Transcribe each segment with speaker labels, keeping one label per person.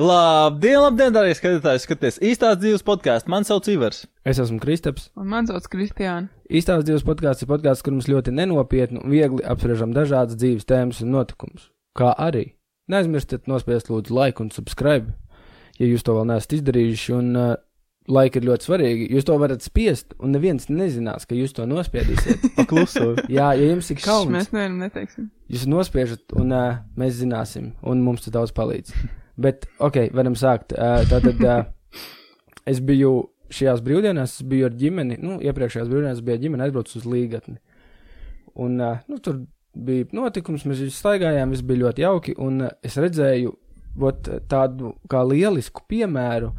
Speaker 1: Labdien, labdien, darbie skatītāji! Skaties īstās dzīves podkāstu. Man sauc Ivars.
Speaker 2: Es esmu Kristaps.
Speaker 3: Un man sauc Kristiāna.
Speaker 2: Īstās dzīves podkāsts ir podkāsts, kur mums ļoti nenopietni un viegli apspriežam dažādas dzīves tēmas un notikumus. Kā arī neaizmirstiet nospiest lūdzu like un subscribe, ja jūs to vēl neesat izdarījuši. Un uh, laika ir ļoti svarīgi. Jūs to varat spiest, un neviens nezinās, ka jūs to nospiedīsiet.
Speaker 1: Pakluso.
Speaker 2: Jā, ja jums ir kauns,
Speaker 3: Mēs nevienam neteiksim.
Speaker 2: jūs nospiežat, un uh, mēs zināsim, un mums tas daudz palīdz. Bet, ok, varam sākt. Uh, tātad uh, es biju šajās brīvdienās, es biju ar ģimeni, nu, iepriekšējās brīvdienās bija ģimene aizbraucis uz līgatni. Un, uh, nu, tur bija notikums, mēs visi staigājām, viss bija ļoti jauki, un uh, es redzēju ot, tādu kā lielisku piemēru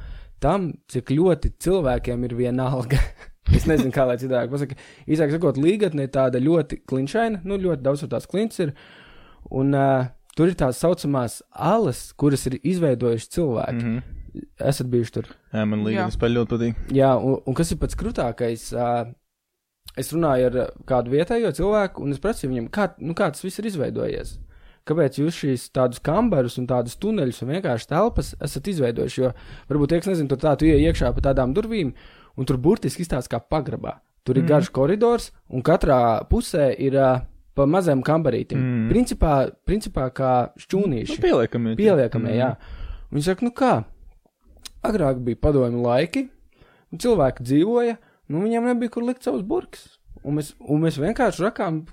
Speaker 2: tam, cik ļoti cilvēkiem ir viena alga. es nezinu, kā lai citādi pasakā. Īsāk sakot, līgatne ir tāda ļoti klinšaina, nu, ļoti daudz tur tās klints ir. Un, uh, Tur ir tās saucamās alas, kuras ir izveidojuši cilvēki. Mm
Speaker 1: Mhm.
Speaker 2: -hmm. Esat bijuši tur.
Speaker 1: Jā, man liekas, spēļ ļoti patīk.
Speaker 2: Jā, un, un kas ir pats krūtākais? Uh, es runāju ar kādu vietējo cilvēku, un es prasīju viņam, kā, nu, kā tas viss ir izveidojies. Kāpēc jūs šīs tādus kambarus un tādus tuneļus un vienkārši telpas esat izveidojuši? Jo varbūt tie, kas nezina, tur tā tu ienāc iekšā pa tādām durvīm, un tur burtiski izstāsta kā pagrabā. Tur ir mm. garš koridors, un katrā pusē ir uh, pa mazam kambarītim.
Speaker 1: Mhm.
Speaker 2: Mm. Principā, principā kā šķūnīši.
Speaker 1: Nu, pieliekami.
Speaker 2: Pieliekamie, mm. jā. Un Viņi saka, nu kā, agrāk bija padomju laiki, un cilvēki dzīvoja, nu viņiem nebija kur likt savus burkus. Un mēs, un mēs vienkārši rakām,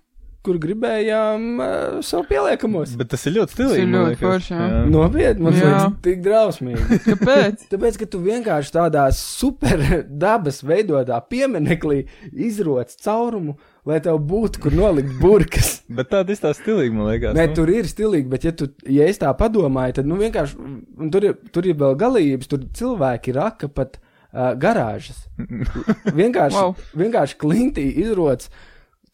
Speaker 2: kur gribējām uh, savu pieliekamos.
Speaker 1: Bet tas ir ļoti stilīgi.
Speaker 3: Tas ir
Speaker 1: man
Speaker 3: ļoti forši.
Speaker 2: Nopietni, man liekas, tik drausmīgi.
Speaker 3: Kāpēc?
Speaker 2: Tāpēc, ka tu vienkārši tādā super dabas veidotā pieminekli izroc caurumu, lai tev būtu, kur nolikt burkas.
Speaker 1: Bet tāda ir tā stilīga, man liekas.
Speaker 2: Nē,
Speaker 1: nu.
Speaker 2: tur ir stilīgi, bet, ja, tu, ja es tā padomāju, tad nu, vienkārši tur, ir, tur ir vēl galības. Tur cilvēki raka pat uh, garāžas. vienkārši,
Speaker 3: Wow.
Speaker 2: vienkārši klintī izroc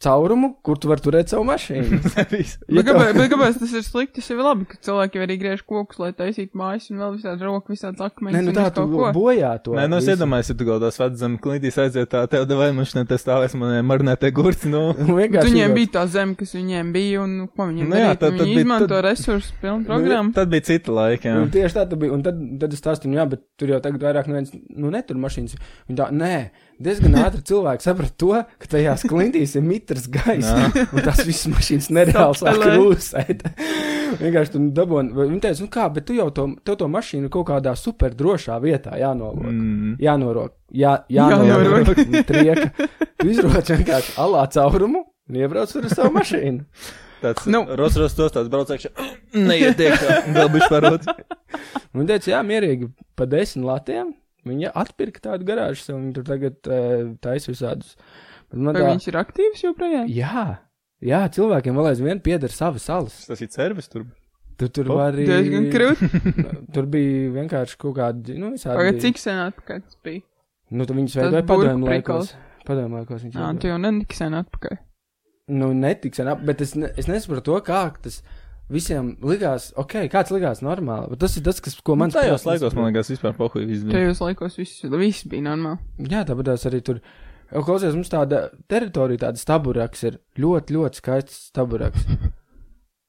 Speaker 2: caurumu, kur tu vari turēt savu mašīnu. Ja
Speaker 3: kāpēc, bet kāpēc tas ir slikti? Tas jau ir labi, ka cilvēki arī griež kokus, lai taisītu mājas un vēl visādi roku, visādi akmeņus.
Speaker 2: Nē, nu tā tu bojā to.
Speaker 1: Nē, nu es iedomājos, ja tu vecā zemes klītīs aiziet tā, tev devai mašīnā, te stāvēs man marinētie gurci, nu.
Speaker 3: Bet
Speaker 2: vienkārši
Speaker 3: Viņiem bija tā zeme, kas viņiem bija, un nu, ko viņiem
Speaker 1: Nu jā, tad- tad
Speaker 3: Viņi
Speaker 1: bija-
Speaker 3: izmanto
Speaker 1: tad-
Speaker 3: resursus pilnu programmu.
Speaker 1: Tad bija cita laika, jā.
Speaker 2: Un tieši tā tu bija. Un tad, tad es stāstu, jā, bet tur jau tagad vairāk neviens, nu, netur mašīnas. Viņa tā, nē, diezgan ātri cilvēki saprata to, ka tajās klintīs ir mitrs gaiss. un tās visas mašīnas nereāli sāk rūsēt. Vienkārši tur dabūna. Viņa teica, nu kā, bet tu jau to, tev to mašīnu kaut kādā super drošā vietā jānolok.
Speaker 1: Mm.
Speaker 2: Jānorok. Jā,
Speaker 3: Jānorok.
Speaker 2: jānorok. Trieka. Tu izroc vienkārši alā caurumu un iebrauc ar savu mašīnu.
Speaker 1: Tāds,
Speaker 3: Nu.
Speaker 1: nu. Ros, ros, tos tāds braucēkšā. Neiet iekšā, vēl bišķi parot.
Speaker 2: Un viņa teica, jā, mierīgi pa desmit latiem. Viņa atpirka tādu garāžu sev, viņa tur tagad uh, taisa visādus.
Speaker 3: Vai
Speaker 2: tā,
Speaker 3: viņš ir aktīvs joprojām?
Speaker 2: jā, jā, cilvēkiem vēl aizvien pieder savas salas.
Speaker 1: Tas ir servis tur.
Speaker 2: Tu tur
Speaker 1: O,
Speaker 2: var arī.
Speaker 3: Diezgan krūti.
Speaker 2: Tur bija vienkārši kaut kādi, nu, visādi.
Speaker 3: Pagad, cik sen atpakaļ tas bija?
Speaker 2: Nu, tu viņus
Speaker 3: Tas
Speaker 2: veidoja
Speaker 3: prikals.
Speaker 2: laikos. Padomju laikos viņš
Speaker 3: Jā, tu jau netik sen atpakaļ.
Speaker 2: Nu, netiks, ap, bet es, ne, es nesaprotu to, kā tas visiem likās, ok, kāds likās normāli. Bet tas ir tas, kas, ko
Speaker 1: Man
Speaker 2: man
Speaker 1: tajos laikos, man liekas, vispār pohuļ izdarīt.
Speaker 3: Tajos laikos viss, viss bija normāli.
Speaker 2: Jā, tāpat tās arī tur. Klausies, mums tāda teritorija, tāda staburaks ir ļoti, ļoti skaists staburaks.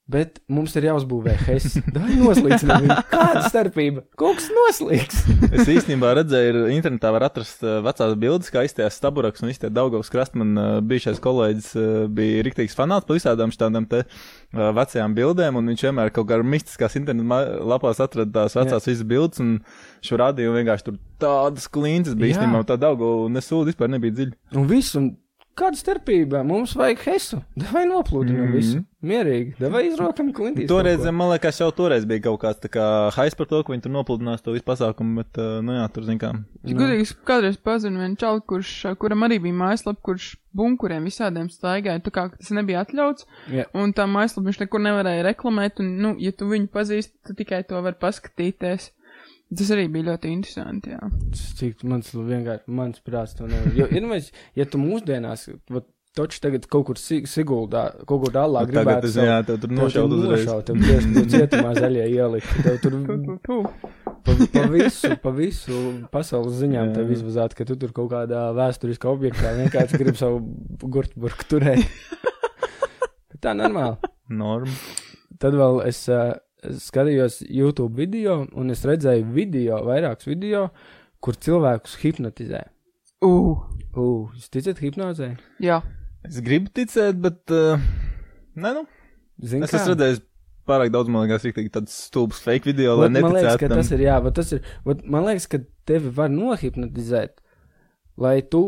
Speaker 2: Bet mums ir jāuzbūvē hess. Vai viņu? Kāda starpība? Kas noslīgs.
Speaker 1: Es īstenībā redzēju, ir internetā var atrast uh, vecās bildes, kā izties staburaks un izties Daugavas krasta. Man uh, bijušais kolēģis uh, bija riktīgs fanāts pa visādām šādām te uh, vecajām bildēm, un viņš vienmēr kaut kā ar mistiskās internetu lapās atrada tās vecās visas bildes, un šo rādīju un vienkārši tur tādas klīnces bija īstenībā, tā Daugava nesūda vispār nebija dziļa.
Speaker 2: Un viss, un kāda starpība? Mums vajag hesu. Vai noplūdinām mm. -hmm. visu? Mierīgi. Vai izrokam klintīs.
Speaker 1: Toreiz, man liekas, jau toreiz bija kaut kāds tā kā hais par to, ka viņi tur nopludinās to visu pasākumu, bet, uh, nu jā, tur zin kā.
Speaker 3: Gudīgi es kādreiz pazinu vienu čalu, kurš, kuram arī bija mājaslapa, kurš bunkuriem visādiem staigāja, tā kā tas nebija atļauts,
Speaker 2: Jā.
Speaker 3: un tā mājaslapa viņš nekur nevarēja reklamēt, un, nu, ja tu viņu pazīsti, tu tikai to var paskatīties. Tas arī bija ļoti interesanti, jā.
Speaker 2: Cik mans vienkārši, mans prāts to nevar. Jo, ir, mēs, ja tu mūsdienās, vat, toči tagad kaut kur si- Siguldā, kaut kur tālāk gribētu
Speaker 1: es, jā, tev tur
Speaker 2: Tev
Speaker 1: nošaut
Speaker 2: tur
Speaker 1: uzreiz.
Speaker 2: nošaut, Tev tieši tur cietumā zaļie ielikt. Tev tur
Speaker 3: Tu, tu, tu.
Speaker 2: pa, pa visu, pa visu pasaules ziņām
Speaker 1: Jā.
Speaker 2: tev izvazāt, ka tu tur kaut kādā vēsturiskā objektā vienkārši gribi savu gurtburku turēt. Tā normāli.
Speaker 1: Norma.
Speaker 2: Tad vēl es, uh, skatījos YouTube video, un es redzēju video, vairākus video, kur cilvēkus hipnotizē.
Speaker 3: Uh,
Speaker 2: Ugh, jūs ticat hipnozē?
Speaker 3: jā.
Speaker 1: Es gribu ticēt, bet. Uh, nē, nu.
Speaker 2: Zini,
Speaker 1: Es esmu redzējis pārāk daudz, man liekas, rīktīgi tāds stulbs fake video,
Speaker 2: Vat,
Speaker 1: lai
Speaker 2: man liekas,
Speaker 1: neticētu
Speaker 2: ka
Speaker 1: tam.
Speaker 2: tas ir, jā, bet tas ir, vat, man liekas, ka tevi var nohipnotizēt, lai tu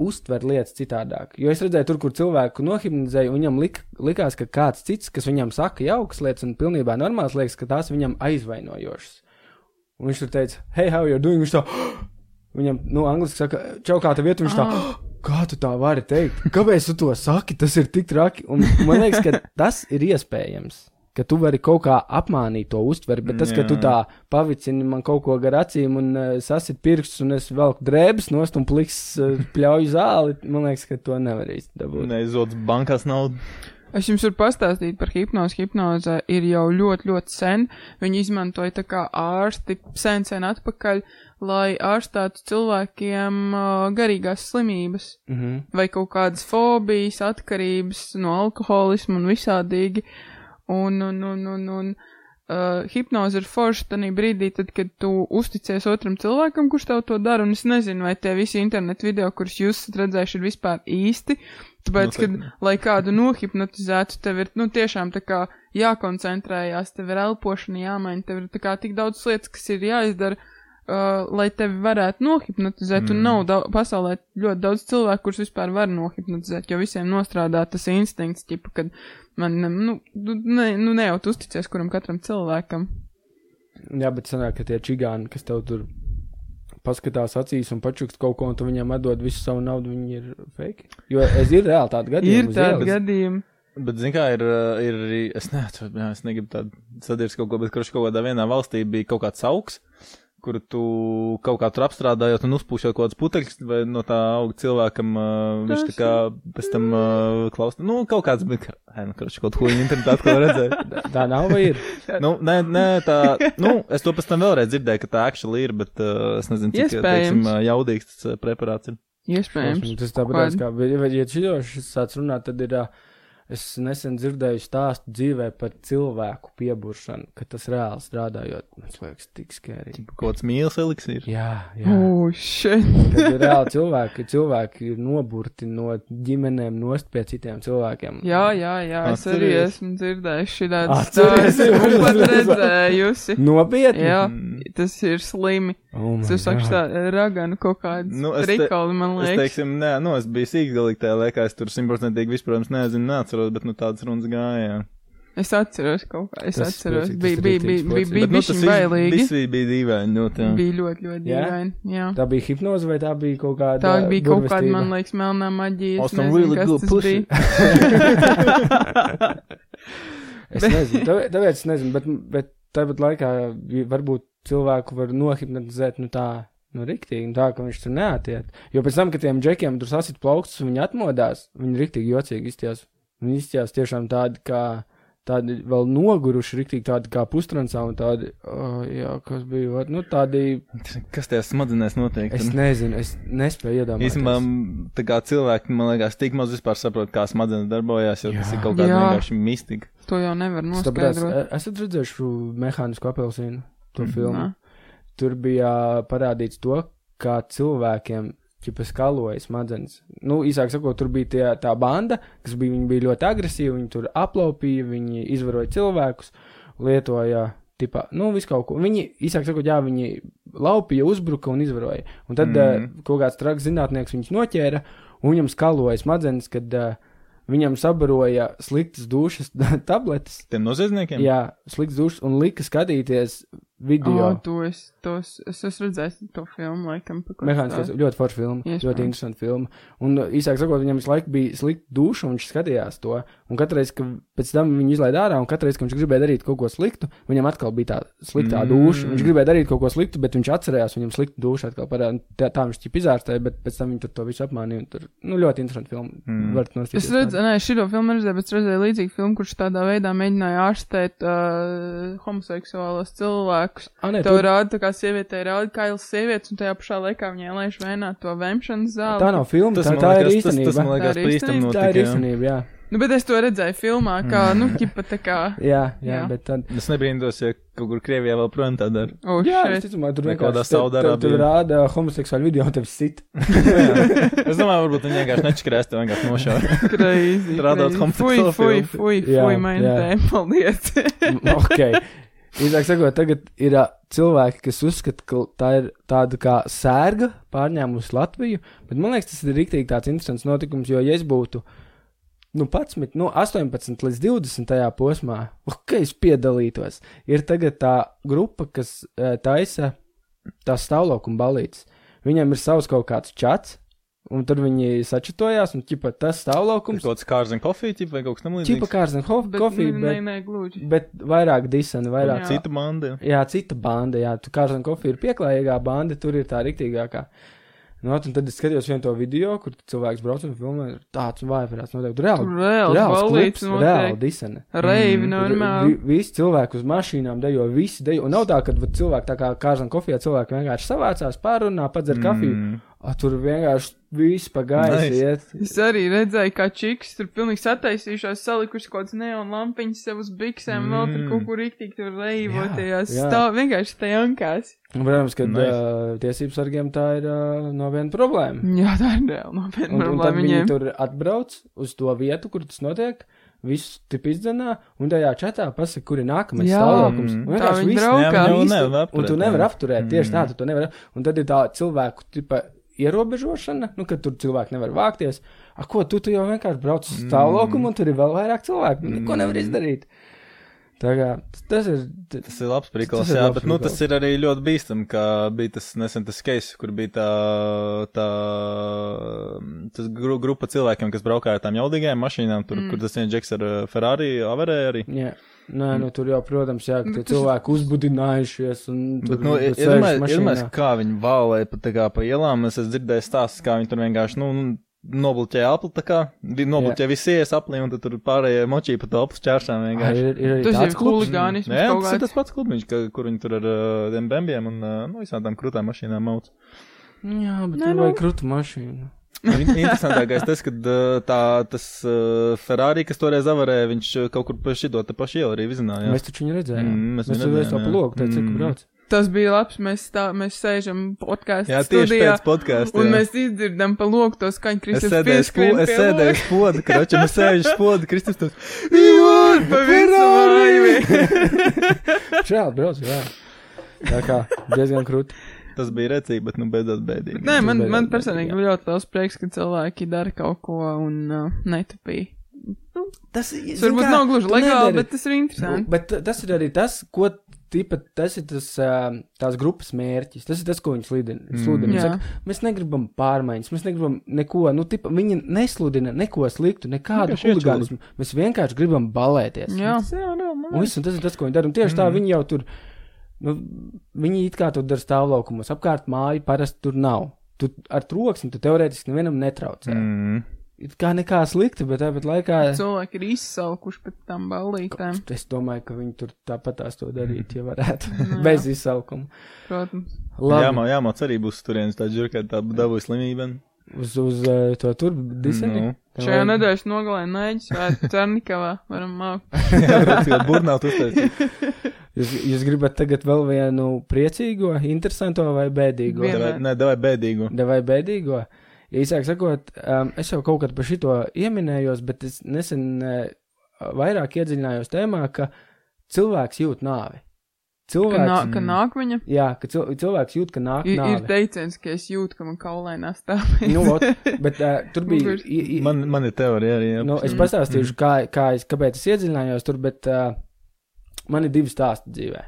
Speaker 2: uztver lietas citādāk. Jo es redzēju, tur, kur cilvēku nohipnotizēja, viņam lik, likās, ka kāds cits, kas viņam saka jaukas lietas un pilnībā normāls liekas, ka tās viņam aizvainojošas. Un viņš tur teica, hei, how you doing? Viņš tā, viņam, nu, angliski saka, čau, kā tev iet, un viņš tā, kā tu tā vari teikt? Kāpēc tu to saki? Tas ir tik traki. Un man liekas, ka tas ir iespējams. Ka tu vari kaut kā apmānīt to uztveri, bet tas, ka tu
Speaker 1: Jā.
Speaker 2: tā pavicini man kaut ko gar acīm un uh, sasit pirkstus, un es velku drēbes nost un pliks uh, pļauju zāli, man liekas, ka to nevar īsti dabūt.
Speaker 1: Neizdodas bankās naudu.
Speaker 3: Es jums varu pastāstīt par hipnozi. Hipnoze ir jau ļoti, ļoti sen. Viņi izmantoja tā kā ārsti sen, sen atpakaļ, lai ārstātu cilvēkiem uh, garīgās slimības
Speaker 2: Mm -hmm.
Speaker 3: vai kaut kādas fobijas, atkarības no alkoholisma un visādīgi. Un, un, un, un, un uh, hipnoze ir forša tajā brīdī, tad, kad tu uzticies otram cilvēkam, kurš tev to dara. Un es nezinu, vai tie visi internetu video, kurus jūs esat redzējuši, ir vispār īsti. Tāpēc, kad,
Speaker 1: Noteikti.
Speaker 3: lai kādu nohipnotizētu, tev ir, nu, tiešām tā kā jākoncentrējās, tev ir elpošana jāmaina, tev ir tā kā tik daudz lietas, kas ir jāizdara, uh, lai tevi varētu nohipnotizēt, mm. un nav dau pasaulē ļoti daudz cilvēku, kurus vispār var nohipnotizēt, jo visiem nostrādā tas instinkts, ķipa, kad man, nu, nu, ne, nu, ne jau tu uzticies kuram katram cilvēkam.
Speaker 2: Jā, bet sanāk, ka tie čigāni, kas tev tur paskatās acīs un pačukst kaut ko, un tu viņam atdod visu savu naudu, viņi ir fake. Jo es ir reāli tādi gadījumi.
Speaker 3: Ir
Speaker 2: ielas.
Speaker 3: gadījumi.
Speaker 1: Bet, zināmā mērā, ir, uh, ir arī, es neatceros, es negribu tādu sadirst kaut ko, bet kurš kaut kādā vienā valstī bija kaut kāds augs, kuru tu kaut kā tur apstrādājot un uzpūšot kaut kādas putekļus, vai no tā auga cilvēkam, uh, viņš tā kā pēc tam uh, klausās, nu, kaut kāds, bet, hei, nu, kurš kaut ko viņa internetā atkal redzēja.
Speaker 2: Tā nav vai ir?
Speaker 1: nu, nē, nē, tā, nu, es to pēc tam vēlreiz dzirdēju, ka tā actually ir, bet uh, es nezinu, cik, teiksim, uh, jaudīgs tas uh, preparāts ir.
Speaker 3: Iespējams.
Speaker 2: Tas tāpat kā, ja- ja šis sāc runāt, tad ir, ā, es nesen dzirdēju stāstu dzīvē par cilvēku pieburšanu, ka tas reāli strādājot, man liekas, tik skērīgi.
Speaker 1: Kaut kāds mīls eliksīrs.
Speaker 2: Jā, jā.
Speaker 3: Oh,
Speaker 2: ir reāli cilvēki, cilvēki ir noburti no ģimenēm nost pie citiem cilvēkiem.
Speaker 3: Jā, jā, jā, es arī
Speaker 1: Atceries?
Speaker 3: esmu dzirdējuši šī tādu stāstu, un pat redzējusi.
Speaker 2: Nopietni?
Speaker 3: Jā,
Speaker 1: Mm.
Speaker 3: tas ir slimi.
Speaker 2: Oh
Speaker 3: Tu saki,
Speaker 2: God.
Speaker 3: tā raganu kaut kādas
Speaker 1: Nu, es
Speaker 3: trikoli, man
Speaker 1: Es
Speaker 3: liekas.
Speaker 1: teiksim, nē, nu, es biju sīkgalīgi tajā laikā, es tur simtprocentīgi vispār, protams, nezinu, neatceros, bet, nu, tādas runas gāja.
Speaker 3: Es atceros kaut kā, es
Speaker 2: Tas
Speaker 3: atceros, bija,
Speaker 2: tas
Speaker 3: bija, bija, bija, bija
Speaker 1: nu, tas
Speaker 3: bailīgi.
Speaker 1: viss bija dīvaini, ļoti, jā.
Speaker 3: Bija ļoti, ļoti dīvaini, jā.
Speaker 2: Tā bija hipnoze vai tā bija kaut kāda?
Speaker 3: Tā bija kaut kāda, man liekas, melnā maģija. Es nezinu,
Speaker 1: really
Speaker 3: kas tas bija.
Speaker 2: Es nezinu, tāpēc, es nezinu, bet, bet tāpat laikā varbūt cilvēku var nohipnotizēt, nu tā, nu riktīgi, nu tā, ka viņš tur neatiet. Jo pēc tam, kad tiem džekiem tur sasit plaukstus un viņi atmodās, viņi riktīgi jocīgi izties. Viņi izties tiešām tādi, kā, tādi vēl noguruši, riktīgi tādi kā pustransā un tādi, oh, jā, kas bija, vat, nu tādi,
Speaker 1: Kas tajā smadzenēs notiek?
Speaker 2: es
Speaker 1: tur?
Speaker 2: nezinu, es nespēju iedomāties.
Speaker 1: Īstenībā, tā kā cilvēki, man liekas, tik maz vispār saprot, kā smadzenes darbojas, jo tas
Speaker 2: Jā.
Speaker 1: ir kaut kāda vienkārši mistika.
Speaker 3: To jau nevar
Speaker 2: Es
Speaker 3: noskaidrot.
Speaker 2: e- esat redzējuši mehānisku apelsīnu, to
Speaker 1: Mhm.
Speaker 2: filmu?
Speaker 3: Nā.
Speaker 2: tur bija parādīts to, kā cilvēkiem ķipa skaloja smadzenes. Nu, īsāk sakot, tur bija tie, tā banda, kas bija, viņi bija ļoti agresīvi, viņi tur aplaupīja, viņi izvaroja cilvēkus, lietoja, tipā, nu, visu kaut ko. Viņi, īsāk sakot, jā, viņi laupīja, uzbruka un izvaroja. Un tad mm.
Speaker 1: Mhm.
Speaker 2: uh, kaut kāds traks zinātnieks viņus noķēra, un viņam skaloja smadzenes, kad uh, viņam sabaroja sliktas dušas tabletes.
Speaker 1: Tiem noziedzniekiem?
Speaker 2: Jā, slikts dušas, un lika skatīties video.
Speaker 3: O, to es, tos, es esmu redzējis to filmu, laikam. pa ko
Speaker 2: Mehāniskais ļoti forša filma,
Speaker 3: Iespējams.
Speaker 2: ļoti interesanta filma. Un uh, īsāk sakot, viņam visu laiku bija slikta duša, un viņš skatījās to. Un katru reizi, kad pēc tam viņu izlaiž ārā, un katru reizi, kad viņš gribēja darīt kaut ko sliktu, viņam atkal bija tā sliktā
Speaker 1: Mm.
Speaker 2: duša. Viņš gribēja darīt kaut ko sliktu, bet viņš atcerējās, viņam slikta duša atkal parādījās. Tā, tā viņš ķip izārstēja, bet pēc tam viņi to visu apmānīja. un Tur, nu, ļoti interesanti filma.
Speaker 1: Mm.
Speaker 3: Es
Speaker 2: tādu.
Speaker 3: nē, šito filmu redzēju, bet es redzēju līdzīgu filmu, kurš tādā veidā mēģināja ārstēt uh, homoseksuālos cilvēkus.
Speaker 2: Ah, nē,
Speaker 3: Tev
Speaker 2: tur-
Speaker 3: rāda, tā kā sievietē rāda kailas sievietes, un tajā pašā laikā viņai laiž vēnā to vemšanas zāli.
Speaker 2: Tā nav filma,
Speaker 1: Tas,
Speaker 2: tā, tā ir
Speaker 1: liekas, tas, tas,
Speaker 2: īstenība.
Speaker 1: man liekas,
Speaker 3: Tā ir īstenība,
Speaker 2: Tā ir īstenība, jā.
Speaker 3: Nu, bet es to redzēju filmā, kā, nu, ķipa tā kā.
Speaker 2: Jā, jā,
Speaker 3: Jā.
Speaker 2: bet tad.
Speaker 1: Es nebrīndos, ja kaut kur Krievijā vēl prom tā dara.
Speaker 3: Oh,
Speaker 2: Jā, es domāju, tur vienkārši tev- tev
Speaker 1: Saudārābijā.
Speaker 2: rāda homoseksuālu video, un tev sit.
Speaker 1: es domāju, varbūt viņi vienkārši nečakarēs, tev vienkārši nošauja.
Speaker 3: Crazy.
Speaker 1: Rādot.
Speaker 3: Fui,
Speaker 1: homoseksuālu
Speaker 3: fui, fui,
Speaker 2: Jā,
Speaker 3: fui, man te, paldies.
Speaker 2: ok. Īsāk sakot, tagad ir ā, cilvēki, kas uzskata, ka tā ir tāda kā sērga pārņēmusi Latviju, bet man liekas, tas ir rīktīgi tāds interesants notikums, jo, ja es būtu, nu, 11, nu, 18 līdz 20 tajā posmā, ok, es piedalītos. Ir tagad tā grupa, kas uh, taisa tās stāvlaukuma balītes. Viņiem ir savs kaut kāds čats, un tur viņi sačatojās, un ķipa tas stāvlaukums.
Speaker 1: Kaut kāds kārs un kofija, vai kaut kas tam
Speaker 2: Čipa
Speaker 1: līdzīgs.
Speaker 2: kārs un
Speaker 3: Bet,
Speaker 2: kofija, bet,
Speaker 3: nē, gluži.
Speaker 2: bet vairāk disani, vairāk
Speaker 3: Jā.
Speaker 1: Cita banda. jā.
Speaker 2: Cita banda, jā, tu kārs un kofija ir pieklājīgā banda, tur ir tā riktīgākā. Nu, un tad es skatījos vienu to video, kur cilvēks brauc un filmē, tāds vājprāts notiek. Tur reāli,
Speaker 3: reāls balīts
Speaker 2: klips, reāli
Speaker 3: notiek.
Speaker 2: disane.
Speaker 3: Reivi, normāli.
Speaker 2: Vi, visi cilvēki uz mašīnām dejo, visi dejo. Un nav tā, ka cilvēki tā kā kārs un kofijā cilvēki vienkārši savācās, pārunā, padzer kafiju.
Speaker 1: Mm.
Speaker 2: A, tur vienkārši viss pa gaisu
Speaker 1: Nice.
Speaker 2: iet.
Speaker 3: Es arī redzēju, kā čiks tur pilnīgi sataisījušās, salikuši kaut kādas neon lampiņas sev uz biksēm, vēl tur
Speaker 1: Mm.
Speaker 3: kaut kur rīktīgi tur reivotajās.
Speaker 2: Jā, jā.
Speaker 3: Stāv vienkārši tajankās.
Speaker 2: Un, protams, ka
Speaker 1: Nice.
Speaker 2: uh, tiesības sargiem tā ir uh, no viena problēma.
Speaker 3: Jā, tā ir reāli nopietna
Speaker 2: Un, un tad
Speaker 3: problēma
Speaker 2: viņi
Speaker 3: viņiem.
Speaker 2: tur atbrauc uz to vietu, kur tas notiek. Visu tipu izdzenā, un tajā čatā pasaka, kur ir nākamais stāvoklis.
Speaker 1: Mm.
Speaker 3: Tā braukā.
Speaker 1: Jā,
Speaker 2: un tu nevari apturēt, tieši tā,
Speaker 1: Mm.
Speaker 2: tu to nevari. Un tad ir tā cilvēku tipa ierobežošana, nu, ka tur cilvēki nevar vākties. A, ko tu, tu jau vienkārši brauc uz stāvokli, un tur ir vēl vairāk cilvēku. Mm. Neko nevar izdarīt. Tā kā tas ir.
Speaker 1: Tas ir labs
Speaker 2: ir
Speaker 1: jā,
Speaker 2: labs
Speaker 1: bet nu,
Speaker 2: prikals.
Speaker 1: tas ir arī ļoti bīstam, kā bija tas nesen tas case, kur bija tā, tā tas gru, grupa cilvēkiem, kas braukāja ar tām jaudīgajām mašīnām, tur, mm. kur tas viens džeks ar uh, Ferrari avarēja arī.
Speaker 2: Jā. Nē, nu tur jau, protams, jā, ka tie cilvēki uzbudinājušies.
Speaker 1: Bet, nu, iedomājieties, kā viņi valēja pa, tā kā pa ielām, es esmu dzirdējis stāstus, kā viņi tur vienkārši, nu, nobloķēja apli, tā kā, nobloķēja visi ies aplī, un tad tur pārējie močīja pa to apli čēršām vienkārši.
Speaker 2: ir, ir arī
Speaker 3: Tas
Speaker 2: tāds
Speaker 3: ir
Speaker 1: Jā,
Speaker 3: kaut
Speaker 1: tas ir tas pats klubiņš, ka, kur viņi tur ar uh, tiem bembiem un, uh, nu, visām tām krūtām mašīnām mauc.
Speaker 2: Jā, bet
Speaker 3: Nē,
Speaker 2: tur
Speaker 3: nu.
Speaker 2: vajag krūtu mašīnu.
Speaker 1: In- Interesantākais tas, ka tā, tas Ferrari, kas toreiz avarēja, viņš kaut kur pa šito te pašu ielu arī vizināja.
Speaker 2: Mēs taču viņu redzējām.
Speaker 1: Mm, mēs viņu redzējām,
Speaker 2: redzējām,
Speaker 1: jā.
Speaker 2: pa logu, teicu, cik
Speaker 1: Mm.
Speaker 2: brauc.
Speaker 3: Tas bija labs, mēs, tā, mēs sēžam podkāstā
Speaker 1: Jā, tieši
Speaker 3: studijā.
Speaker 1: pēc podkāsta.
Speaker 3: Un
Speaker 1: jā.
Speaker 3: mēs izdzirdam pa loku to skaņu, pieskrien
Speaker 1: es sēdēju spodu, kroķi, mēs sēžam spodu, Kristus tur.
Speaker 3: Jūr, pa visu māju.
Speaker 2: Žēl, brauc, jā. Tā kā diezgan krūti.
Speaker 1: Tas bija recīgi, bet nu beidzot bēdīgi.
Speaker 3: Nē, man,
Speaker 2: Bet-
Speaker 3: man
Speaker 2: bet,
Speaker 3: personīgi ir ļoti liels prieks, ka cilvēki dara kaut ko un uh, netupī.
Speaker 2: Tas,
Speaker 3: Tas varbūt nav gluži legāli, bet tas ir interesanti.
Speaker 2: Bet t- tas ir arī tas, ko tipa, tas ir tas, ā, tās grupas mērķis. Tas ir tas, ko viņi sludina.
Speaker 1: Mm.
Speaker 2: sludina. Saka, mēs negribam pārmaiņas, mēs negribam neko, nu, tipa, viņi nesludina neko sliktu, nekādu huligānismu. Mēs vienkārši gribam balēties.
Speaker 3: Jā,
Speaker 1: Jā, jā,
Speaker 2: Un, viss, un tas ir tas, ko viņi dara. Un tieši tā
Speaker 1: Mm.
Speaker 2: viņi jau tur, nu, viņi it kā tur dara stāvlaukumos. Apkārt māju parasti tur nav. Tu ar troksni tu teorētiski nevienam netraucē. Mm. It kā nekā slikta, bet tāpat laikā.
Speaker 3: cilvēki ir izsalkuši pēc tam ballītēm,
Speaker 2: Es domāju, ka viņi tur tāpat tās to darīt, ja varētu.
Speaker 3: Jā.
Speaker 2: Bez izsaukuma.
Speaker 3: protams.
Speaker 2: Labi.
Speaker 1: Jā, man jāmāc arī būs turienes tā džurka, tā dabūja slimība.
Speaker 2: Uz, uz uh, to tur diseni.
Speaker 1: Nu,
Speaker 3: Šajā nedēļas nogalē Nēģis vai Cernikavā varam mākt.
Speaker 1: jā, tā burnāt uztaisīt.
Speaker 2: Jūs, jūs gribat tagad vēl vienu priecīgo, interesanto vai bēdīgo?
Speaker 1: Devai- Nē, devai bēdīgu.
Speaker 2: Vai bēdīgo? Īsāk sakot, um, es jau kaut kad par šito ieminējos, bet es nesen uh, vairāk iedziļinājos tēmā, ka cilvēks jūt nāvi.
Speaker 3: Ka, nā,
Speaker 2: Cilvēks,
Speaker 3: ka nāk viņa.
Speaker 2: jā, ka cil, cilvēks jūt, ka nāk
Speaker 3: Ir, ir teiciens, ka es jūtu, ka man kaulēnā stāv.
Speaker 2: Nu, ot, bet uh, tur bija. I- i-
Speaker 1: Man, man ir teorija arī. Jā.
Speaker 2: Nu, es pastāstīšu, kā, kā es, kāpēc es iedziļinājos tur, bet uh, man ir divi stāsti dzīvē.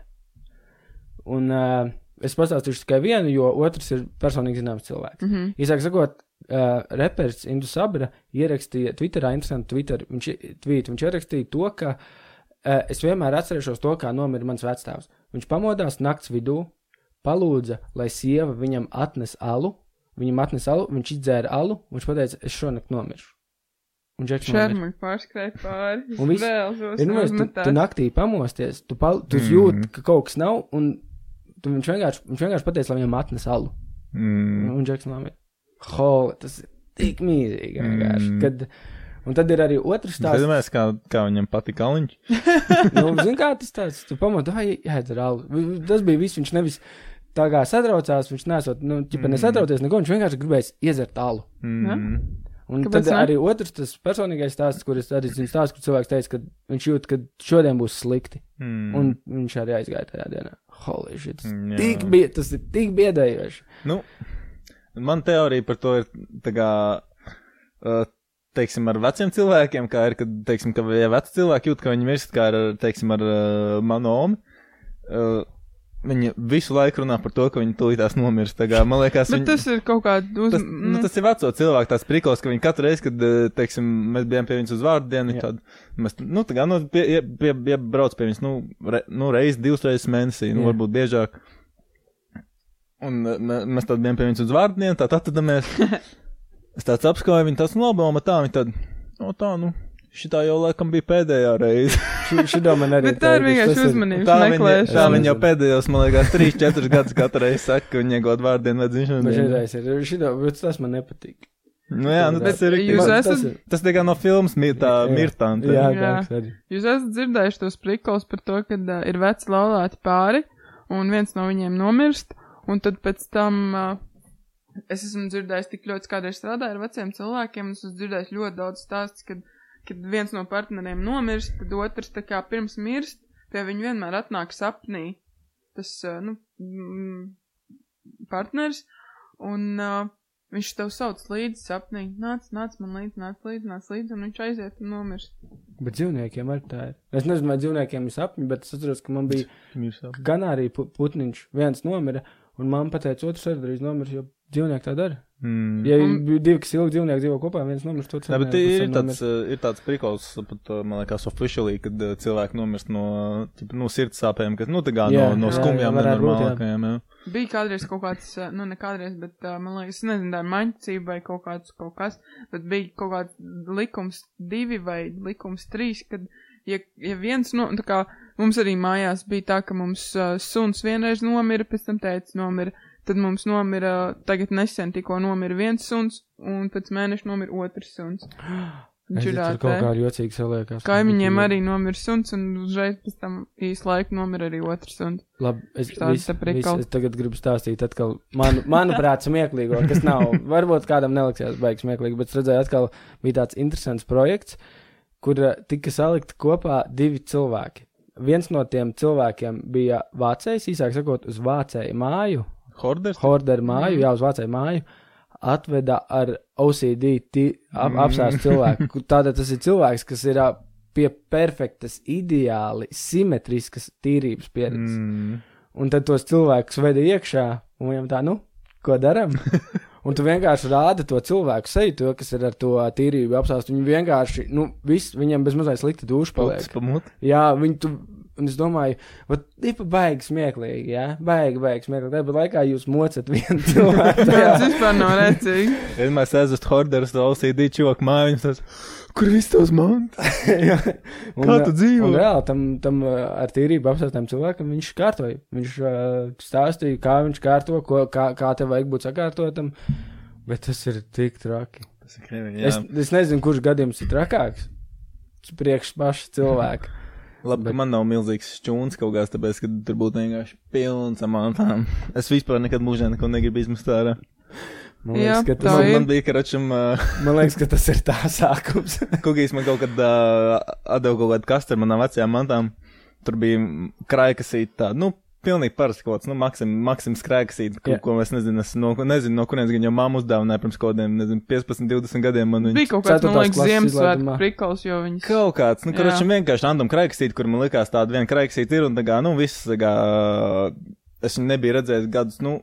Speaker 2: Un uh, es pastāstīšu tikai vienu, jo otrs ir personīgi zināms cilvēks.
Speaker 3: Mm -hmm.
Speaker 2: Īsāk sakot, uh, reperis Indus Sabra ierakstīja Twitterā interesantu Twitter, viņš, tweet, viņš ierakstīja to, ka uh, es vienmēr atcerēšos to, kā nomira mans vecstāvs. Viņš pamodās nakts vidū, palūdza, lai sieva viņam atnes alu, viņam atnes alu, viņš izdzēra alu, viņš pateica, es šonakt nomiršu. Un Džeks.
Speaker 3: Šermuļi pārskrēja pāri.
Speaker 2: Un viss-
Speaker 3: Vēl
Speaker 2: Ir, nu, es, tu, tu naktī pamosties, tu, pal, tu
Speaker 1: Mhm.
Speaker 2: jūti, ka kaut kas nav, un tu, viņš, vienkārši, viņš vienkārši pateica, lai viņam atnes alu.
Speaker 1: Mm.
Speaker 2: Un Džeks nomira. Ho, tas ir tik mīzīgi vienkārši.
Speaker 1: Mm.
Speaker 2: Kad, Un tad ir arī otrs
Speaker 1: Es
Speaker 2: stāsts.
Speaker 1: domāju, kā, kā viņam patīk aliņš.
Speaker 2: nu, zin kā tas tāds, tu pamatu, ai, jāiedzer alu. Tas bija viss, viņš nevis tā kā satraucās, viņš nesot, nu, ķipa
Speaker 1: Mm.
Speaker 2: nesatrauties neko, viņš vienkārši gribēja iedzert alu.
Speaker 1: Mm.
Speaker 2: Un
Speaker 3: Kāpēc
Speaker 2: tad
Speaker 3: ne?
Speaker 2: arī otrs tas personīgais stāsts, kur es arī zinu stāstu, kur cilvēks teica, ka viņš jūt, ka šodien būs slikti.
Speaker 1: Mm.
Speaker 2: Un viņš arī aizgāja tajā dienā. Holy shit, tas,
Speaker 1: jā.
Speaker 2: tik bie, tas ir tik biedējoši.
Speaker 1: Nu, man teorija par to ir tā kā, uh, teiksim, ar veciem cilvēkiem, kā ir, kad, teiksim, ka ja veci cilvēki jūt, ka viņi mirst, kā ar, teiksim, ar uh, manu omu. Uh, Viņi visu laiku runā par to, ka nomirst. Tā kā, man liekas,
Speaker 3: Bet
Speaker 1: viņi,
Speaker 3: tas ir kaut kāda uz...
Speaker 1: tas, nu, tas ir veco cilvēku tāds priklis, ka viņi katru reizi, kad, uh, teiksim, mēs bijām pie viņas uz vārdu dienu, tad mēs, nu, tā kā, nu, pie, ie- pie, pie, brauc pie viņas, nu, re, nu reizi, divas reizes mēnesī, nu,
Speaker 2: Jā.
Speaker 1: varbūt biežāk. Un mē- mēs tad bijām pie viņas uz vārdu dienu, tad atradamies. Es tāds apskauju viņu, tas nobama tā, viņa tad, o tā, nu, šitā jau laikam bija pēdējā reize.
Speaker 2: Šito man arī
Speaker 3: Bet tā ir vienkārši
Speaker 2: tas ir-
Speaker 3: uzmanības
Speaker 1: Tā viņa, tā
Speaker 3: meklēšana.
Speaker 1: viņa jau pēdējos, man liekas, 3-4 gadus katru reizi saka, ka viņa iegūt vārdu dienu vai dzimšanas
Speaker 2: Bet
Speaker 1: dienu.
Speaker 2: šitā ir, šito, bet tas man nepatīk.
Speaker 1: Nu jā, nu tas ir.
Speaker 3: Jūs esat-
Speaker 2: tas ir-
Speaker 1: Tas tikai no filmas mi- tā
Speaker 2: Jā.
Speaker 1: mirtanta.
Speaker 2: Jā,
Speaker 3: Jā.
Speaker 2: arī.
Speaker 3: Jūs esat dzirdējuši tos prikals par to, ka uh, ir veci laulāti pāri, un viens no viņiem nomirst, un tad pēc tam uh, es esmu dzirdējis tik ļoti, kādreiz strādāju ar veciem cilvēkiem, un es esmu dzirdējis ļoti daudz stāstus, kad, kad viens no partneriem nomirst, tad otrs tā kā pirms mirst, pie viņa vienmēr atnāk sapnī tas, uh, nu, mm, partners, un uh, viņš tev sauc līdzi sapnī, nāc, nāc man līdzi, nāc līdzi, nāc līdzi, un viņš aiziet un nomirst.
Speaker 2: Bet dzīvniekiem arī tā ir. Es nezinu, vai dzīvniekiem ir sapņi, bet es atceros, ka man bija ganārī pu putniņš. Viens nomira, un man pateica, otrs arī drīz nomirs, jo dzīvnieki tā dara.
Speaker 1: Mm.
Speaker 2: Ja bija divi, kas ilgi dzīvnieki dzīvo kopā, viens nomirst, otrs
Speaker 1: Jā, bet ir
Speaker 2: tam
Speaker 1: tāds, ir tāds prikals, pat, uh, man liekas, oficiāli, kad uh, cilvēki nomirst no, ķipa, no sirds sāpēm, kas, nu, tā kā
Speaker 2: Jā,
Speaker 1: no, no
Speaker 2: jā,
Speaker 1: skumjām, nenormālākajām, jā.
Speaker 3: Bija kādreiz kaut kāds, uh, nu ne kādreiz, bet man liekas, es nezinu, tā ir maņcība vai kaut kāds kaut kas, bet bija kaut kāds likums divi vai likums trīs, kad, ja, ja viens, no, tā kā mums arī mājās bija tā, ka mums uh, suns vienreiz nomira, pēc tam teica nomira, tad mums nomira, tagad nesen tikko nomira viens suns, un pēc mēneša nomira otrs suns. Viņš ir
Speaker 2: Tur
Speaker 3: tā,
Speaker 2: kaut kā jocīgi saliekās.
Speaker 3: kaimiņiem arī nomira suns, un uzreiz pēc tam īsu laiku nomira arī otrs suns.
Speaker 2: Labi, es,
Speaker 3: Tāds
Speaker 2: vis, vis, es tagad gribu stāstīt atkal, manu, manuprāt, smieklīgo, kas nav, varbūt kādam neliksies baigs smieklīgi, bet es redzēju, atkal bija tāds interesants projekts, kur eh, tika salikti kopā divi cilvēki. Viens no tiem cilvēkiem bija vācējs, īsāk sakot, uz vācēju māju,
Speaker 1: Horders?
Speaker 2: Horderu māju,
Speaker 1: Mhm.
Speaker 2: jā, uz vācēju māju, atveda ar OCD ap,
Speaker 1: Mhm.
Speaker 2: apsāstu cilvēku. Tātad tas ir cilvēks, kas ir pie perfektas, ideāli simetriskas tīrības pieredzes.
Speaker 1: Mm.
Speaker 2: Un tad tos cilvēkus veda iekšā, un viņam tā, nu, ko darām? Un tu vienkārši rādi to cilvēku seju, to, kas ir ar to tīrību apstāstu. Viņi vienkārši, nu, viss, viņam bez mazliet slikta duša
Speaker 1: Paliek.
Speaker 2: Jā, viņi tu, un es domāju, vat, tipa baigi smieklīgi, jā, baigi, baigi smieklīgi. Tāpat laikā jūs mocat vienu cilvēku.
Speaker 3: Tas vispār nav rēcīgi.
Speaker 1: Vienmēr OCD čoku māju, un tas, kur viss tavs mantas?
Speaker 2: Jā. Un,
Speaker 1: Kā tu dzīvo?
Speaker 2: Un reāli tam, tam ar tīrību apstāstām cilvēkam viņš kārtoja. Viņš uh, stāstīja, kā viņš kārto, ko, kā, kā tev vajag būt sakārtotam. Bet tas ir tik traki.
Speaker 1: Tas ir krievi,
Speaker 2: Es,
Speaker 1: jā.
Speaker 2: es nezinu, kurš gadījums ir trakāks. Priekš paša cilvēka.
Speaker 1: Labi,
Speaker 2: Bet-
Speaker 1: ka man nav milzīgs šķūns kaut kāds, tāpēc, ka tur būtu vienkārši pilns ar mantām. Es vispār nekad mūžā neko negribu izmest ārā.
Speaker 2: Man
Speaker 3: Jā,
Speaker 2: liekas, ka
Speaker 3: tā
Speaker 2: tas,
Speaker 1: Man,
Speaker 3: ir.
Speaker 1: man bija, ka račam, uh,
Speaker 2: man liekas, ka tas ir tā sākums.
Speaker 1: kukīs man kaut kad uh, atdeva kaut kādu kastu ar manām vecajām mantām. Tur bija krājkasīt tā, nu, pilnīgi parasti kaut kāds, nu, maksim, maksims krājkasīt, ko, ko es nezinu, es no, nezinu, no kurienes gan jau mamma uzdāvināja pirms kaut kādiem, nezinu, 15, 20 gadiem man viņa.
Speaker 3: Bija kaut kāds, man liekas, Ziemassvētku prikals, jo viņas.
Speaker 1: Kaut kāds, nu, kurš vienkārši random krājkasīt, kur man likās tāda viena krājkasīt ir, un tā kā, nu, viss, tā kā, es viņu nebiju redzējis gadus, nu,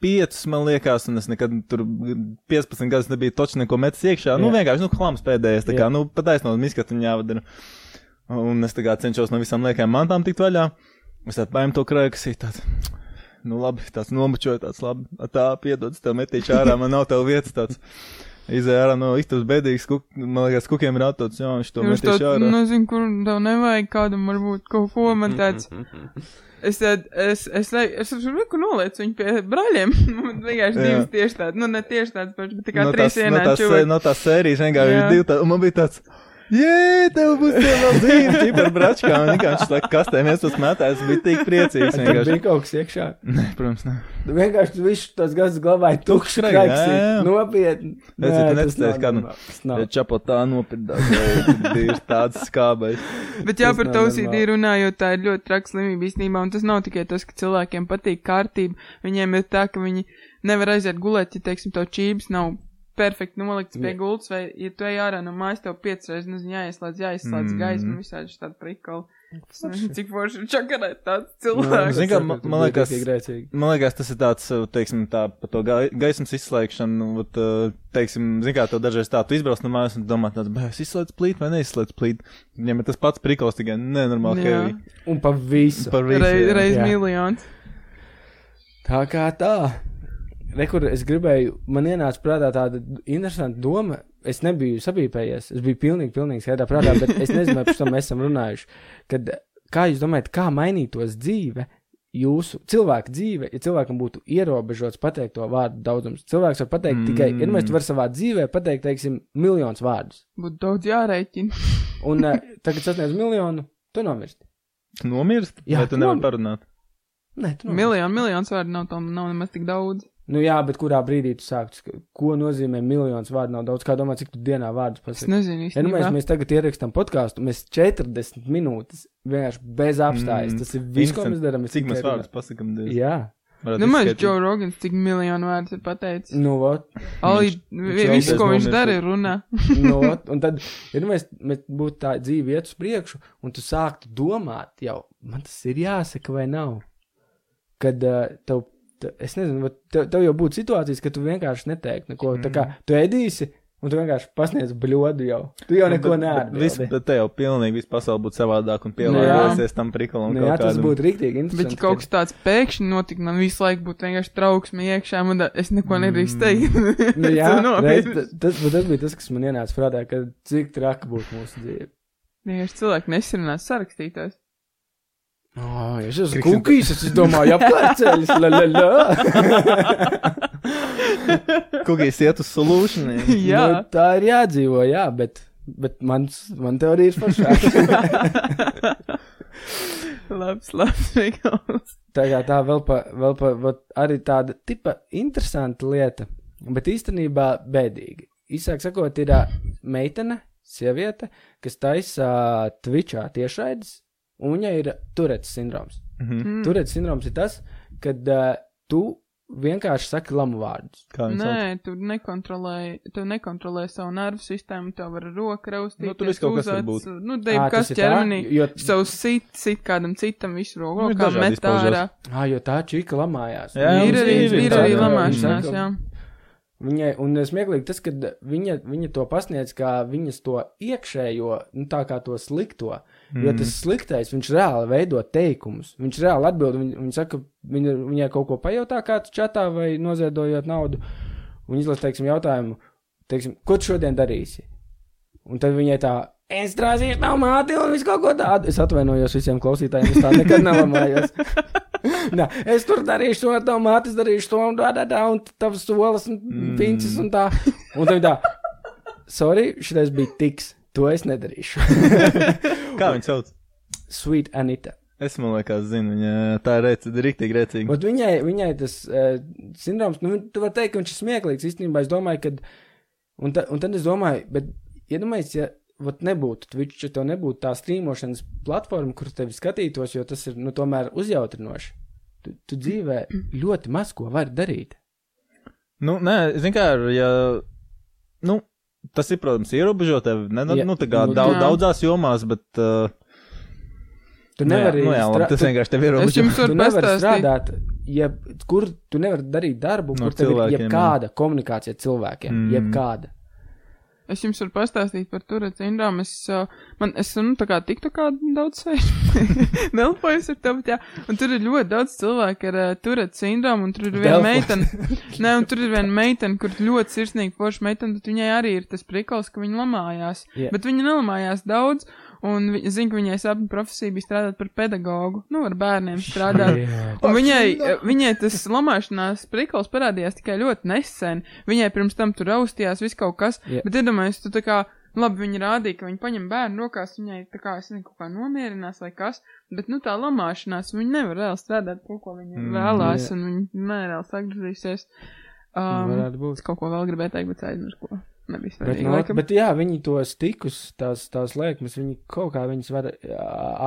Speaker 1: piecus, man liekas, un es nekad tur 15 gadus nebiju točs neko metis iekšā. Nu,
Speaker 2: Jā.
Speaker 1: vienkārši, nu, klāms pēdējais, tā kā,
Speaker 2: Jā.
Speaker 1: nu, pataisnot miskatu un jāvadina. Un es tā kā cenšos no visām liekajām mantām tikt vaļā. Es tā paņēmu to krājkasīt, tāds, nu, labi, tāds nomačoja, tāds, labi, tā, piedod, es tev metīšu ārā, man nav tev vietas, tāds. Izēja ārā no istabas bēdīgas, kuk, man liekas, kukiem ir attots, jā, viņš to
Speaker 3: to,
Speaker 1: ārā.
Speaker 3: nezinu, kur tev nevajag kādam varbūt kaut ko man tāds. Es tad, es, es, es, es, es reku noliecu viņu pie braļiem. Man vienkārši divas tieši tādas, nu ne tieši tādas pašas, bet tā kā
Speaker 1: no
Speaker 3: trīs
Speaker 1: tās, no
Speaker 3: vienā
Speaker 1: tās, no tās sērijas vienkārši divi tādi, un man bija tāds, jē, tev būs tie vēl dzīvi, ķipa ar bračkām, un vienkārši tā kastēm viens tos metājs, bija tik priecīgs
Speaker 2: Tur
Speaker 1: vienkārši.
Speaker 2: bija kaut kas iekšā.
Speaker 1: Nē, protams, nē.
Speaker 2: Tu vienkārši tu visu tos gadus glabāji tukšu
Speaker 1: Tukšs, jā,
Speaker 2: kraiksi.
Speaker 1: jā.
Speaker 2: Nopietni.
Speaker 1: Tu
Speaker 2: Nē, tas normāli. Tas nav.
Speaker 1: Čapotā nopirdās, bija tāds skābais.
Speaker 3: Bet jā,
Speaker 2: Tas
Speaker 3: par
Speaker 2: normāli.
Speaker 3: OCD runājot, tā ir ļoti traks slimība īstenībā, un tas nav tikai tas, ka cilvēkiem patīk kārtība, viņiem ir tā, ka viņi nevar aiziet gulēt, ja, teiksim, to čības nav perfekti nolikts pie
Speaker 2: Jā.
Speaker 3: gultas, vai, ja tu ej ārā no mājas, tev piecas reizes, nezinu, jāieslēdz, jāizslēdz
Speaker 1: Mm.
Speaker 3: gaismu, visādi šādi prikoli.
Speaker 2: Forši.
Speaker 3: Cik forši ir čakarēt tāds cilvēks.
Speaker 1: Zini, kā,
Speaker 2: tas
Speaker 1: man- man liekas-. Man liekas, tas ir tāds, uh, teiksim, tā, par to gai- gaismas izslēgšanu, vat, uh, teiksim, zini, kā to dažreiz tā, tu izbrauc no mājas un domā, tāds, bē, es izslēdzu plīt vai neizslēdzu plīt. Viņam ir tas pats prikals, tikai nenormāli heavy.
Speaker 2: Un pa visu.
Speaker 1: Par visu.
Speaker 3: Reiz, reiz miljons.
Speaker 2: Tā kā tā. Rekur, es gribēju, man ienāca prātā tāda interesanta doma. Es nebiju sapīpējies, es biju pilnīgi, pilnīgi skaidrā prātā, bet es nezinu, par to mēs esam runājuši. Kad, kā jūs domājat, kā mainītos dzīve, jūsu cilvēka dzīve, ja cilvēkam būtu ierobežots pateikt to vārdu daudzums? Cilvēks var pateikt mm. tikai, ja mēs varam savā dzīvē pateikt, teiksim, miljonus vārdus.
Speaker 3: Būtu daudz jārēķina.
Speaker 2: Un uh, tagad sasniedz miljonu, tu nomirsti.
Speaker 1: Tu nomirsti?
Speaker 2: Jā,
Speaker 1: vai tu
Speaker 2: tu
Speaker 1: nevari parunāt?
Speaker 2: Nē, tu nomirsti.
Speaker 3: Miljonu, miljons vārdu nav, tam nav nemaz tik daudz.
Speaker 2: Nu jā, bet kurā brīdī tu sāktu, ko nozīmē miljons vārdu nav daudz, kā domā, cik tu dienā vārdus
Speaker 3: Es
Speaker 2: pasaki?
Speaker 3: nezinu
Speaker 2: Ja nu mēs,
Speaker 3: īstenībā.
Speaker 2: mēs tagad ierakstām podkāstu, mēs 40 minūtes vienkārši bez apstājas.
Speaker 1: Mm,
Speaker 2: Tas ir viss, ko mēs darām.
Speaker 1: Cik mēs vārdus pasakam? Dievs?
Speaker 2: Jā,
Speaker 1: Varētu
Speaker 3: Nu, mēs
Speaker 1: izskaidrot.
Speaker 3: Joe Rogans, cik miljonu vārdus ir pateicis.
Speaker 2: nu,
Speaker 3: Ali,
Speaker 1: viņš
Speaker 3: visu, ko viņš dara, ir runā.
Speaker 2: nu, ot, un tad, ja nu mēs, mēs būtu tā dzīve iet uz priekšu, un tu sāktu domāt, jau man tas ir jāsaka vai nav. Kad uh, tev, te, es nezinu, vat tev, tev jau būtu situācijas, ka tu vienkārši neteiktu neko. Tā kā tu ēdīsi, un tu vienkārši pasniedz bļodu jau. Tu jau neko
Speaker 1: Bet- bet viss-
Speaker 2: neatbildi.
Speaker 1: Bet te jau pilnīgi viss pasauli būtu savādāk un
Speaker 2: Nu,
Speaker 1: pielāgosies tam prikalam.
Speaker 2: Nu, jā, tas būtu rīktīgi
Speaker 3: Bet,
Speaker 2: interesanti.
Speaker 3: ja kaut kas tāds pēkšņi notika, man visu laiku būtu vienkārši trauksme iekšā, man da, es neko nedrīkst teikt.
Speaker 2: Nu, jā, reiz, ta- tas, bet tas bija tas, kas man ienāca prātā, ka cik traki būtu mūsu dzīve.
Speaker 3: Vienkārši cilvēki nesarunās sarakstītājs.
Speaker 2: Oh, es esmu kukīs, es domāju, apkārtceļus, la la la.
Speaker 1: Kukīs iet uz solūšaniem.
Speaker 3: Jā.
Speaker 2: Nu, tā ir jādzīvo, jā, bet, bet mans, man teorija ir foršāka.
Speaker 3: labs, labs veikals.
Speaker 2: tā kā tā vēl pa, vēl pa, vat, arī tāda tipa interesanta lieta, bet īstenībā bēdīga. Īsāk sakot, ir meitene, sieviete, kas taisa ā, Twitchā tiešraides, un viņai ir turēts sindroms.
Speaker 1: Mhm.
Speaker 3: Mm.
Speaker 2: Turēts sindroms ir tas, kad uh, tu vienkārši saki lamu vārdus.
Speaker 3: Nē, tu nekontrolē, tu nekontrolē savu nervu sistēmu, tev var roka raustīt.
Speaker 1: Nu, tur viss kaut kas var būt.
Speaker 3: Nu, deju, kas ķermenī.
Speaker 2: Jo,
Speaker 3: Savu sit, sit kādam citam visu roku,
Speaker 1: Nu,
Speaker 3: kā met ārā.
Speaker 2: ā, jo tā čika lamājās.
Speaker 1: Jā,
Speaker 2: Viņa-
Speaker 3: Ir arī,
Speaker 1: ir,
Speaker 3: arī
Speaker 1: jā,
Speaker 3: lamāšanās, jā.
Speaker 2: saka- Viņai, un smieklīgi tas, ka viņa, viņa to pasniedz kā viņas to iekšējo, nu tā kā to slikto. Mm. Jo tas sliktais, viņš reāli veido teikumus. Viņš reāli atbild, viņa, viņa saka, viņa, viņai kaut ko pajautā kāds čatā vai noziedojot naudu. Un izlasa, teiksim, jautājumu, teiksim, ko tu šodien darīsi? Un tad viņai tā, es strādāju, nav māte, un viss kaut ko tādu. Es atvainojos visiem klausītājiem, es tā nekad nelamājos. Nā, es tur darīšu to, tā māte, es darīšu to, un tā, tā, tā, un tavs solis, un mm. pincis, un tā. Un tad tā, sorry, šitais bija tiks, to es nedarīšu.
Speaker 1: Kā viņi sauc?
Speaker 2: Sweet Anita.
Speaker 1: Es man liekas, zinu, viņa tā ir rēcīga, rīktīgi rēcīga.
Speaker 2: Bet viņai, viņai tas uh, sindroms, nu, tu vari teikt, ka viņš ir smieklīgs. Īstenībā es domāju, ka. Un, ta, un tad es domāju, bet iedomājieties, ja vat nebūtu Twitch, ja tev nebūtu tā strīmošanas platforma, kur tevi skatītos, jo tas ir, nu, tomēr uzjautrinoši. Tu, tu dzīvē ļoti maz ko vari darīt.
Speaker 1: Nu, nē, zin kā, ja, nu, tas ir, protams, ierobežot tevi, ne, nu,
Speaker 2: Ja,
Speaker 1: nu, tā kā
Speaker 2: nu,
Speaker 1: daudz,
Speaker 3: jā.
Speaker 1: daudzās jomās, bet, uh,
Speaker 2: Tu
Speaker 1: nu, jā,
Speaker 2: nevari,
Speaker 1: nu, jā, labi, tas
Speaker 2: tu-
Speaker 1: vienkārši tevi
Speaker 3: Es
Speaker 1: ierobežo.
Speaker 3: jums
Speaker 2: Tu
Speaker 3: varu
Speaker 2: nevari
Speaker 3: pastāstīt.
Speaker 2: strādāt, ja, kur tu nevari darīt darbu,
Speaker 1: No
Speaker 2: kur tev ir
Speaker 1: jā.
Speaker 2: jebkāda komunikācija ar cilvēkiem.
Speaker 1: Mm.
Speaker 2: Jebkāda.
Speaker 3: Es jums varu pastāstīt par turēt sindromu. Es, uh, man, es, nu, tā kā tiktu kā daudz sēžu. Nelpojos ar tevi, jā. Un tur ir ļoti daudz cilvēku ar uh, turēt sindromu, un tur ir viena meitene. Nē, un tur ir viena meitene, kur ļoti sirsnīgi forša meitene, tad viņai arī ir tas prikals, ka viņa lamājās.
Speaker 2: Jā.
Speaker 3: Bet viņa nelamājās daudz. Un viņa zina, ka viņai sapņu profesija bija strādāt par pedagogu, nu, ar bērniem strādāt. Un viņai, viņai tas lamāšanās prikals parādījās tikai ļoti nesen. Viņai pirms tam tur raustījās viss kaut kas,
Speaker 2: Jā.
Speaker 3: bet iedomājieties, tu tā kā, labi, viņa rādīja, ka viņa paņem bērnu rokās, viņai tā kā, es nezinu, kaut kā nomierinās vai kas, bet, nu, tā lamāšanās, viņa nevar reāli strādāt to, ko viņa
Speaker 1: Mm,
Speaker 3: vēlās,
Speaker 2: jā.
Speaker 3: un viņa nereāli sagriezīsies.
Speaker 2: Nu,
Speaker 3: Um,
Speaker 2: varētu būt.
Speaker 3: es kaut ko vēl gribēju teikt, bet aizmirsu, Nebija
Speaker 2: Bet, no,
Speaker 3: laikam.
Speaker 2: bet jā, viņi tos tikus, tās, tās liekmes, viņi kaut kā viņas var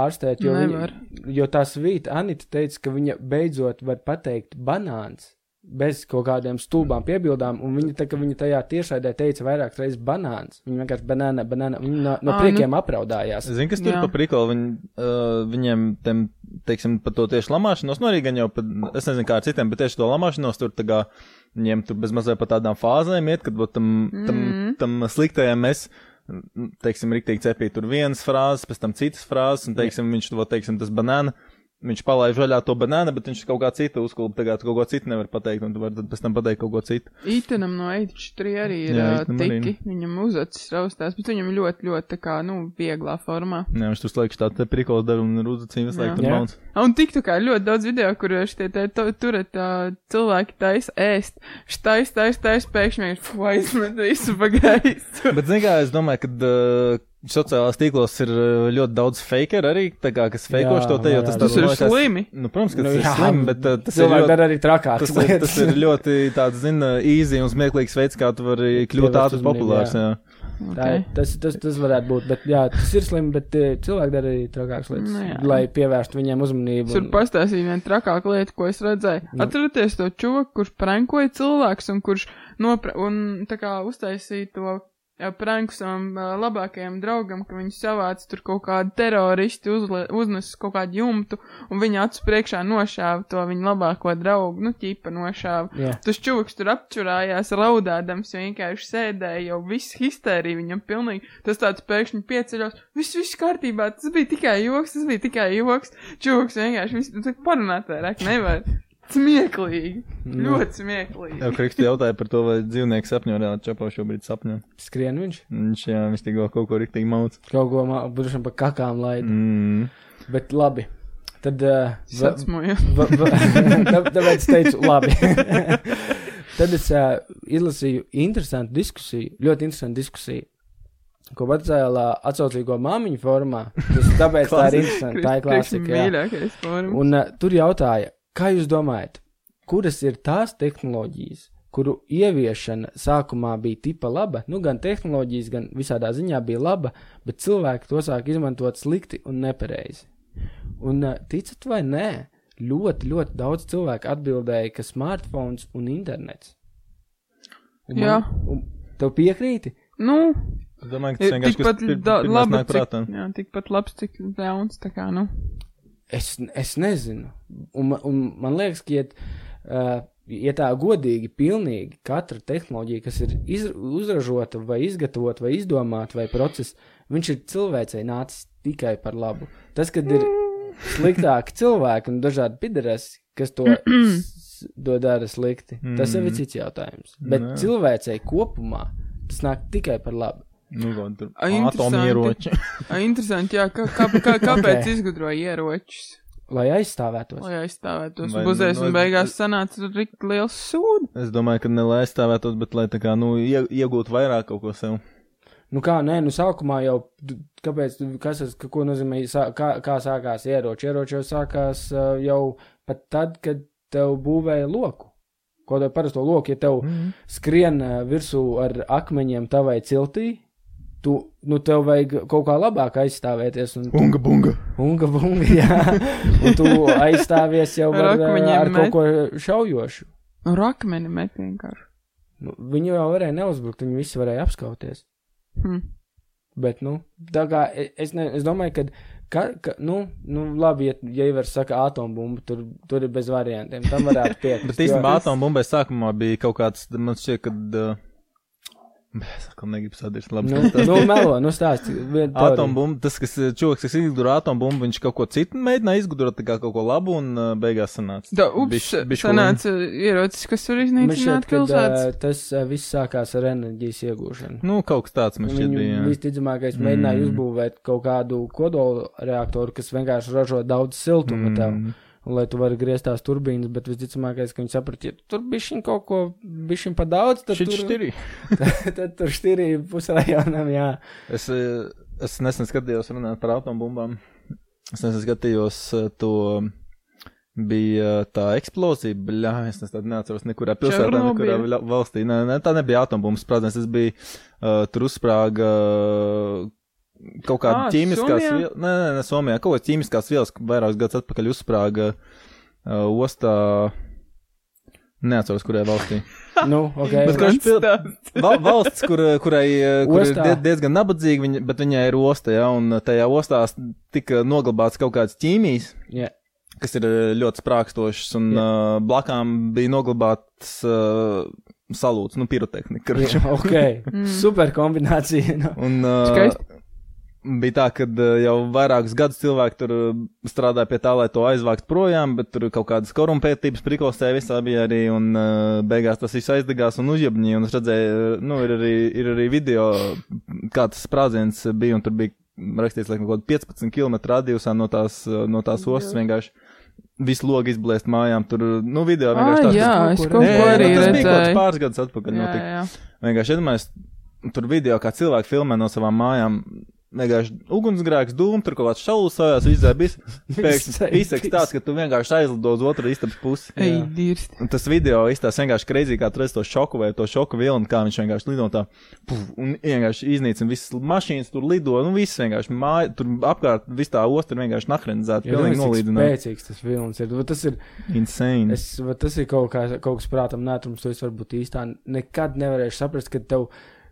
Speaker 2: ārstēt, jo,
Speaker 3: Nevar.
Speaker 2: viņa, jo tā svīta Anita teica, ka viņa beidzot var pateikt banāns bez kaut kādiem stulbām piebildām, un viņa, tā, viņa tajā tiešraidē teica vairākas reizes banāns, viņa vienkārši banāna, banāna, viņa no, no
Speaker 3: Ā,
Speaker 2: priekiem apraudājās.
Speaker 1: Zini, kas tur
Speaker 3: Jā.
Speaker 1: pa prikolu, viņi, uh, viņiem, tiem, teiksim, par to tieši lamāšanos, nu arī gan jau, pa, es nezinu kā ar citiem, bet tieši to lamāšanos tur tā kā, viņiem tur bez mazliet pa tādām fāzēm iet, kad tam, tam,
Speaker 3: Mhm.
Speaker 1: tam sliktajam mēs, teiksim, riktīgi cepīt tur vienas frāzes, pēc tam citas frāzes, un, teiksim, viņš to, teiksim, tas banāna, viņš palaiž vaļā to banānu, bet viņš kaut kā citu uzkulp, tagad kaut ko citu nevar pateikt, un tu vari pēc tam pateikt kaut ko citu.
Speaker 3: Ītenam no H3 arī ir
Speaker 1: Jā, Itanam arī.
Speaker 3: tiki, viņam uzacis raustās, bet viņam ļoti, ļoti tā kā, nu, vieglā formā.
Speaker 1: Jā, viņš tur slēgš tādu te prikolu dara un ir uzacīm visu laiku tur bauns.
Speaker 3: Un tik tā kā ir ļoti daudz video, kur šitie te uh, cilvēki taisa ēst, štais, tais, tais, pēkšņi ir aizmet visu pagaisu.
Speaker 1: Bet, zini, kā es domāju, ka uh, sociālās tīklos ir uh, ļoti daudz fakeru arī, tā kā, kas
Speaker 2: Jā,
Speaker 1: to te, jo tas
Speaker 3: Tas ir slimi.
Speaker 1: Nu, protams, ka
Speaker 2: Nu,
Speaker 1: tas ir
Speaker 2: jā,
Speaker 1: slimi, bet uh, tas ir ļoti.
Speaker 2: arī trakākas
Speaker 1: Tas ir, tas ir ļoti tāds, zina, easy un smieklīgs veids, kā tu vari kļūt ātri populārs. Jā.
Speaker 2: Tā,
Speaker 3: Okay.
Speaker 2: ir- tas, tas, tas varētu būt, bet jā, tas ir slimi, bet eh, cilvēki dara arī trakākas lietas,
Speaker 3: Nu, jā.
Speaker 2: lai pievērstu viņiem uzmanību.
Speaker 3: Es varu pastāstīt vienu trakāku lietu, ko es redzēju.
Speaker 2: Nu.
Speaker 3: Atcerieties to čoku, kurš prankoja cilvēks un kurš nopra un tā kā uztaisīja to jā, pranku savam ā, labākajam draugam, ka viņš savāca tur kaut kādu teroristi, uzle, uznes kaut kādu jumtu un viņa acu priekšā nošāva to viņa labāko draugu, nu, ķipa nošāva.
Speaker 2: Jā.
Speaker 3: Tas čūks tur apčurājās, raudādams, vienkārši sēdēja, jau viss histērija viņam pilnīgi. Tas tāds pēkšņi pieceļos, viss, viss kārtībā, tas bija tikai joks, tas bija tikai joks. Čūks vienkārši, viss, tu parunāt vairāk nevar. Smieklīgi,
Speaker 2: Nu.
Speaker 3: ļoti smieklīgi.
Speaker 1: Jau Kriksti jautāja par to, vai dzīvnieks sapņo, jā, čapā šobrīd sapņo.
Speaker 2: Skrien viņš
Speaker 1: Viņš, jā, viņš tikko kaut ko riktīgi mauc.
Speaker 2: kaut ko būšu pa kakām laid.
Speaker 1: Mm.
Speaker 2: Bet labi. Tad, uh,
Speaker 3: Sacmoju.
Speaker 2: tāpēc es teicu, labi. Tad es uh, izlasīju interesantu diskusiju, ļoti interesantu diskusiju, ko pacēlā atsaucīgo māmiņu formā. Tas, tāpēc tā ir interesanti. Tā ir klasika. jā. Un uh, tur jautāja, kā jūs domājat, kuras ir tās tehnoloģijas, kuru ieviešana sākumā bija tipa laba, nu gan tehnoloģijas, gan visādā ziņā bija laba, bet cilvēki to sāk izmantot slikti un nepareizi. Un uh, ticat vai nē, ļoti, ļoti daudz cilvēku atbildēja, ka smartphones un internets. Un
Speaker 3: Jā.
Speaker 2: un tev piekrīti?
Speaker 3: Nu,
Speaker 1: Es domāju, ka tas
Speaker 3: ir
Speaker 1: vienkārši
Speaker 3: tikpat da-
Speaker 1: pirmais
Speaker 3: labi, cik, jā, tikpat labs, cik ļauns, tā kā, nu.
Speaker 2: Es, es nezinu. Un, un man liekas, ka, ja, uh, ja tā godīgi, pilnīgi katra tehnoloģija, kas ir iz, uzražota, vai izgatavota, vai izdomāta, vai process, viņš ir cilvēcei nācis tikai par labu. Tas, kad ir sliktāki cilvēki un dažādi piderasi, kas to, to dara slikti, tas jau ir
Speaker 1: Mm.
Speaker 2: cits jautājums. Bet
Speaker 1: Nē.
Speaker 2: cilvēcei kopumā tas nāk tikai par labu.
Speaker 1: Nu, kaut tur
Speaker 3: A, interesanti.
Speaker 1: atomieroči.
Speaker 3: Interesanti, jā, kā, kā, kā, kāpēc
Speaker 2: Ok.
Speaker 3: izgudroja ieročus,
Speaker 2: Lai aizstāvētos.
Speaker 3: lai aizstāvētos.
Speaker 1: Vai-
Speaker 3: Buzēs
Speaker 1: nu,
Speaker 3: un
Speaker 1: es-
Speaker 3: beigās sanāca tik liels sūds.
Speaker 1: Es domāju, ka ne lai aizstāvētos, bet lai tā kā, nu, ie- iegūtu vairāk kaut ko sev.
Speaker 2: Nu kā, nē, nu sākumā jau, kāpēc, tu- kas tas, ka- ko nozīmē, kā, kā sākās ieroči? Ieroči jau sākās jau pat tad, kad tev būvēja loku. Ko tev parasto loku, ja tev
Speaker 1: Mm.
Speaker 2: skrien uh, virsū ar akmeņiem tavai ciltī, tu, nu tev vajag kaut kā labāk aizstāvēties. Un tu,
Speaker 1: Bunga, bunga.
Speaker 2: unga, bunga, jā. Un tu aizstāvies jau
Speaker 3: Ar
Speaker 2: ar, ar
Speaker 3: met.
Speaker 2: kaut ko šaujošu.
Speaker 3: Rakmeni met vienkārši.
Speaker 2: Nu, viņi jau varēja neuzbrukt, viņi visi varēja apskauties.
Speaker 3: Hm.
Speaker 2: Bet, nu, tā kā e- es, ne, es domāju, ka, ka, ka nu, nu, labi, ja, ja jau var saka atombumba, tur, tur ir bez variantiem. Tam varētu piekrist.
Speaker 1: Bet īstenībā
Speaker 2: jo-
Speaker 1: atombumbai sākumā bija kaut kāds, man šķiet, kad uh, Es atkal negribu sadirst. Labi,
Speaker 2: Nu,
Speaker 1: stāsti.
Speaker 2: nu melo, nu stāsti. vien teoriju.
Speaker 1: Atombumba, tas, kas eh, čūlis, kas izgudroja atombumbu, viņš kaut ko citu mēģināja izgudrot, kā kaut ko labu, un uh, beigās sanāca.
Speaker 3: Da, ups,
Speaker 1: bišķi
Speaker 3: sanāca ierocis, kas var iznīcināt
Speaker 2: ka
Speaker 3: pilsētas.
Speaker 2: tas uh, viss sākās ar enerģijas iegūšanu.
Speaker 1: Nu, kaut kas tāds man šķiet bija.
Speaker 2: visticamākais mēģināja
Speaker 1: Mm.
Speaker 2: uzbūvēt kaut kādu kodola reaktoru, kas vienkārši ražo daudz siltuma mm. tev. Un, lai tu vari griezt tās turbīnas, bet visticamākais, ka viņi saprata, ja tur bija šī kaut ko, bija šī pa daudz, tad
Speaker 1: Šit
Speaker 2: tur,
Speaker 1: štirī.
Speaker 2: tad tur štirīja pusrajonam, jā.
Speaker 1: Es, eh, es nesen skatījos runāt par atombumbām. Es nesen skatījos eh, to. Bija tā eksplozija, bļā, es tādu neatceros nekurā pilsētā, nekurā
Speaker 3: Černobīļa?
Speaker 1: viļa- valstī. Nē, nē, tā nebija atombumba sprādziens, tas bija uh, tur uzsprāga uh, kaut kāda
Speaker 3: Ā,
Speaker 1: ķīmiskās vielas. Nē, nē, nē, Somijā kaut kāda ķīmiskās vielas vairākus gadus atpakaļ uzsprāga uh, ostā. Neatceros, kurā valstī.
Speaker 2: Nu, ok.
Speaker 1: Bet kurš pil-. Val, valsts, kur, kurai kur ir diezgan nabadzīga, viņa, bet viņai ir osta, ja, un tajā ostā tika noglabāts kaut kāds ķīmijas,
Speaker 2: Jā.
Speaker 1: kas ir ļoti sprākstošs, un
Speaker 2: Jā.
Speaker 1: uh, blakām bija noglabāts uh, salūts, nu, pirotehnika.
Speaker 2: Jā,
Speaker 1: kurš-
Speaker 2: ok.
Speaker 3: Mm.
Speaker 2: Super kombinācija. Nu.
Speaker 1: Un, uh,
Speaker 3: Skaisti.
Speaker 1: Bija tā, ka uh, jau vairākus gadus cilvēki tur uh, strādāja pie tā, lai to aizvākt projām, bet tur kaut kādas korumpētības priklostēja visā bija arī, un uh, beigās tas viss aizdegās un uzjabņīja, un es redzēju, nu, ir arī, ir arī video, kā tas sprādziens bija, un tur bija rakstīts, laikam, kaut kāda 15 km radiusā no tās, no tās ostas vienkārši. Visu logu izblēst mājām, tur, nu, video vienkārši
Speaker 3: jā,
Speaker 2: tas
Speaker 3: es
Speaker 2: kaut
Speaker 3: ko arī
Speaker 1: nu, tas bija kaut kāds
Speaker 3: redzēju.
Speaker 1: pāris gadus atpakaļ.
Speaker 3: Jā, jā.
Speaker 1: Vienkārši iedomājieties, tur video, kā cilvēki filmē no savām mājām. Vienkārši ugunsgrēks, dūmu, tur kaut kāds šausmās, izdzēbis. Pēkšņi izsaka tāds, ka tu vienkārši aizlido uz otru istabas pusi.
Speaker 3: Ej,
Speaker 2: Jā.
Speaker 3: dirsti.
Speaker 1: Un tas video izstāsta vienkārši kreizī, kā tu redz to šoku vai to šoku vilni, kā viņš vienkārši lido tā, puf, un vienkārši iznīcina visas mašīnas, tur lido, nu viss vienkārši māja, tur apkārt, viss tā osta ir vienkārši nahrenzēta,
Speaker 2: Jā,
Speaker 1: pilnīgi nolīdināta.
Speaker 2: Spēcīgs tas vilnis ir. Va, Tas ir,
Speaker 1: Insane.
Speaker 2: es, tas ir kaut, kā, kaut kas prātam nētrums, to es varbūt īstā nekad nevarēšu saprast, ka tev,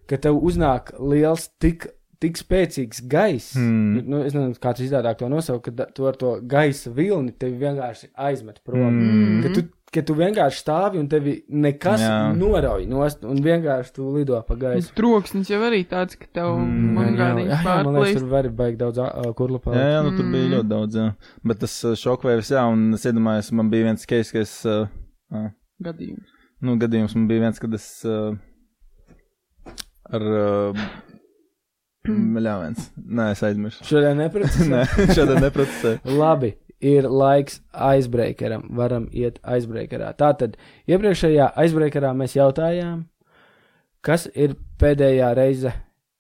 Speaker 2: ka tev uznāk liels tik. Tik spēcīgs gaiss.
Speaker 1: Hmm.
Speaker 2: Nu, es nezinu, kā tas izdevāk to nosaukt, ka tu ar to gaisa vilni tevi vienkārši aizmet prom.
Speaker 1: Mm.
Speaker 2: Ka tu, ka tu vienkārši stāvi un tevi nekas
Speaker 1: Jā.
Speaker 2: norauj nost, un vienkārši tu lido pa gaisu.
Speaker 3: Troksnis jau arī tāds, ka tev
Speaker 1: Mm,
Speaker 3: man
Speaker 2: jā,
Speaker 3: gādīgi
Speaker 2: jā, man liekas,
Speaker 3: pārplīst.
Speaker 2: tur var baigt daudz uh, kurlapā.
Speaker 1: Jā, jā, nu tur bija
Speaker 3: Mm.
Speaker 1: ļoti daudz, jā. Bet tas uh, šokvērs, jā, un es iedomājos, man bija viens case, ka es, uh, ā,
Speaker 3: Gadījums.
Speaker 1: nu, gadījums man bija viens, kad es uh, ar, uh, ļāviens, nē, es aizmirsu.
Speaker 2: Šodien nepratu.
Speaker 1: nē, šādā neprocesē.
Speaker 2: Labi, ir laiks aizbreakeram. Varam iet aizbreakerā. Tātad, iepriekšējā aizbreakerā mēs jautājām, kas ir pēdējā reize,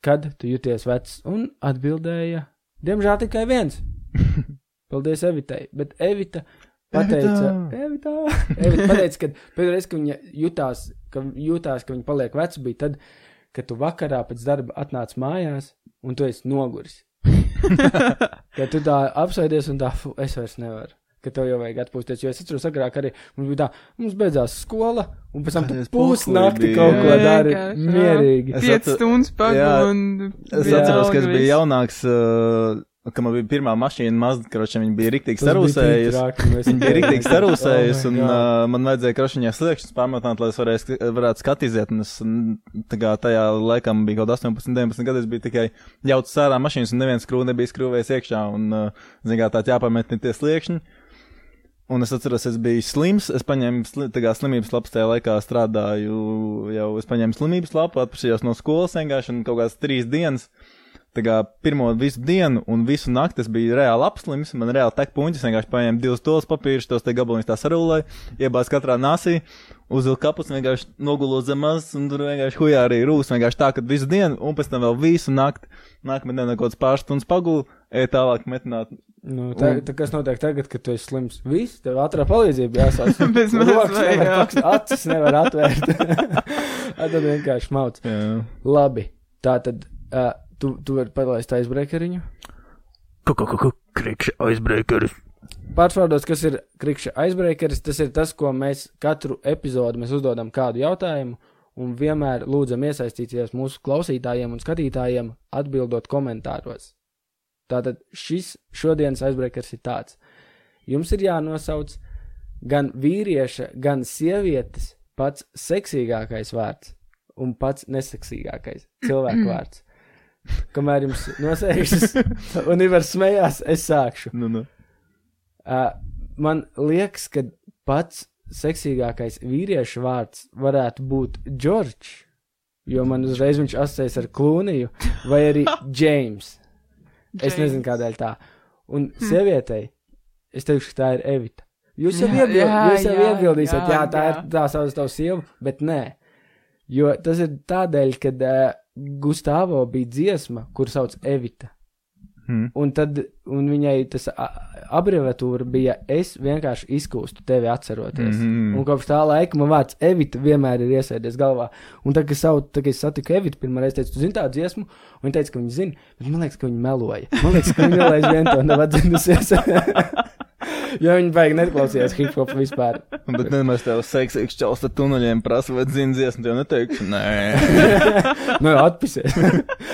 Speaker 2: kad tu jūties vecs, un atbildēja, diemžēl tikai viens. Paldies Evitai, bet Evita pateica, Evita, Evita pateica, ka pēdējā reize, kad viņa jutās, ka jutās, ka viņa paliek veca, bija tad, kad tu vakarā pēc darba atnāc mājās, un tu esi noguris. Kad tu tā apsēdies un tā, fu, es vairs nevaru. Ka tev jau vajag atpūsties. Jo es atceros, agrāk arī mums bija tā, mums beidzās skola, un pēc tam tu pusnakti kaut ko dari mierīgi.
Speaker 1: Es
Speaker 3: 5
Speaker 1: atcer-
Speaker 3: stundas un.
Speaker 1: Es
Speaker 3: bija
Speaker 1: atceros, ka es biju jaunāks, uh, ka man bija pirmā mašīna, Mazda, viņa bija
Speaker 2: tik
Speaker 1: sarūsējusi. Viņa bija rīktīgi sarūsējusi,
Speaker 2: Oh
Speaker 1: un uh, man vajadzēja krošiņā sliekšņus pārmetināt, lai es varēs, varētu skatīties. Un es, kā tajā laikā man bija kaut 18, 19 gadi, es biju tikai jauts sārā mašīnas, un neviens skrūve nebija skrūvējis iekšā, un, uh, zin kā, tā jāpametina tie sliekšņi. Un es atceros, es biju slims. Es paņēmu sli, slimības lapu, tajā laikā strādāju. Jau es paņēmu slimības lapu, atpūšos no skolas vienkārši un kaut kādas trīs dienas. Tā kā pirmo visu dienu un visu nakti es biju reāli apslims. Man reāli tek puņķis, vienkārši paņēmu divus tos papīrus, tos te gabaliņus tā sarūlēju, iebāz katrā nasī, uzvilku kapus, vienkārši nogulo zem mazas un tur vienkārši hujā arī rūs. Vienkārši tā, ka visu dienu un pēc tam vēl visu nakti. Nākamā diena kaut kāds pāris stundas pagulu, ej tālāk metināt.
Speaker 2: Nu, tā, tā, kas notiek tagad, kad tu esi slims? Viss, tev ātrā palīdzība jāsauc.
Speaker 3: Bez vai,
Speaker 2: nevar
Speaker 3: jā.
Speaker 2: Acis nevar atvērt. Tad vienkārši mauc.
Speaker 1: Jā.
Speaker 2: Labi, tā tad uh, tu, tu vari palaist aizbreakeriņu.
Speaker 1: Krikšķi aizbreakeris.
Speaker 2: Pārsvārdos, kas ir krikšķa aizbreakeris, tas ir tas, ko mēs katru epizodi mēs uzdodam kādu jautājumu un vienmēr lūdzam iesaistīties mūsu klausītājiem un skatītājiem atbildot komentāros. Tātad šis šodienas aizbreakers ir tāds. Jums ir jānosauc gan vīrieša, gan sievietes pats seksīgākais vārds. un pats neseksīgākais cilvēku vārds. Kamēr jums nosēžas un Ivars smējās, es sākšu.
Speaker 1: Nu, nu.
Speaker 2: Uh, man liekas, ka pats seksīgākais vīriešu vārds varētu būt Džordžs, jo man uzreiz viņš asociējas ar Klūniju vai arī Džeims. Es nezinu, kādēļ tā. Un sievietei, es teikšu, ka tā ir Evita. Jūs jau,
Speaker 3: Jā,
Speaker 2: iebil,
Speaker 3: jā,
Speaker 2: jūs jau
Speaker 3: jā,
Speaker 2: iebildīsiet, jā,
Speaker 3: jā,
Speaker 2: tā
Speaker 3: jā.
Speaker 2: ir tā sauc tavu sievu, bet nē. Jo tas ir tādēļ, ka uh, Gustavo bija dziesma, kur sauc Evita.
Speaker 1: Hmm.
Speaker 2: Un tad un viņai tas abreviatūra bija es vienkārši izkūstu tevi atceroties. Mm. -hmm. Un kopš tā laika man vārds Evita vienmēr ir iesēdies galvā. Un tad, kad, savu, tad, kad es satiku Evitu, pirmā reize teicu, tu zini tādu dziesmu, un viņa teica, ka viņa zina, bet man liekas, ka viņa meloja. Man liekas, ka viņa vēl aizvien to nav atzinusies. jo viņa beig neklausījās hip hop vispār.
Speaker 1: Bet nemaz tev seksīgs čels ar tuneļiem prasa, vai zini dziesmu, tev neteikšu. Nē.
Speaker 2: nu, atpisies.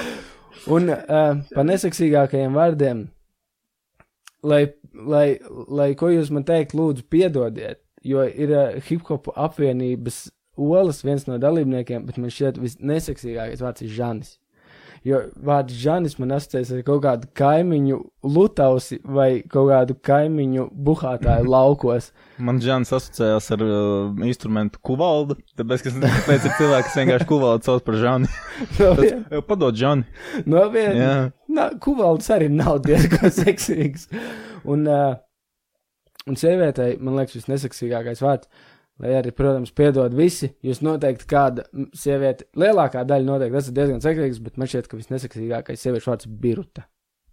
Speaker 2: un uh, par neseksīgākajiem vārdiem, lai, lai, lai ko jūs man teikt, lūdzu, piedodiet, jo ir uh, hip hop apvienības olas viens no dalībniekiem, bet man šķiet visneseksīgākais vārds ir Žanis. Jo vārds Žanis man asociējas ar kaut kādu kaimiņu lutausi vai kaut kādu kaimiņu buhātāju laukos.
Speaker 1: Man Džans asociējās ar uh, instrumentu kuvaldu, tāpēc, ka kāpēc ir cilvēki, kas vienkārši kuvaldu sauc par Žani.
Speaker 2: No
Speaker 1: Tas,
Speaker 2: vien-
Speaker 1: jau padod Žani.
Speaker 2: no viena
Speaker 1: Jā.
Speaker 2: Nā, kuvalds arī nav diezgan seksīgs. Un, uh, un sievietei, man liekas, šis neseksīgākais vārds, lai arī, protams, piedod visi, jūs noteikti kāda sieviete, lielākā daļa noteikti esat diezgan seksīgs, bet man šķiet, ka visneseksīgākais sieviešu vārds ir biruta.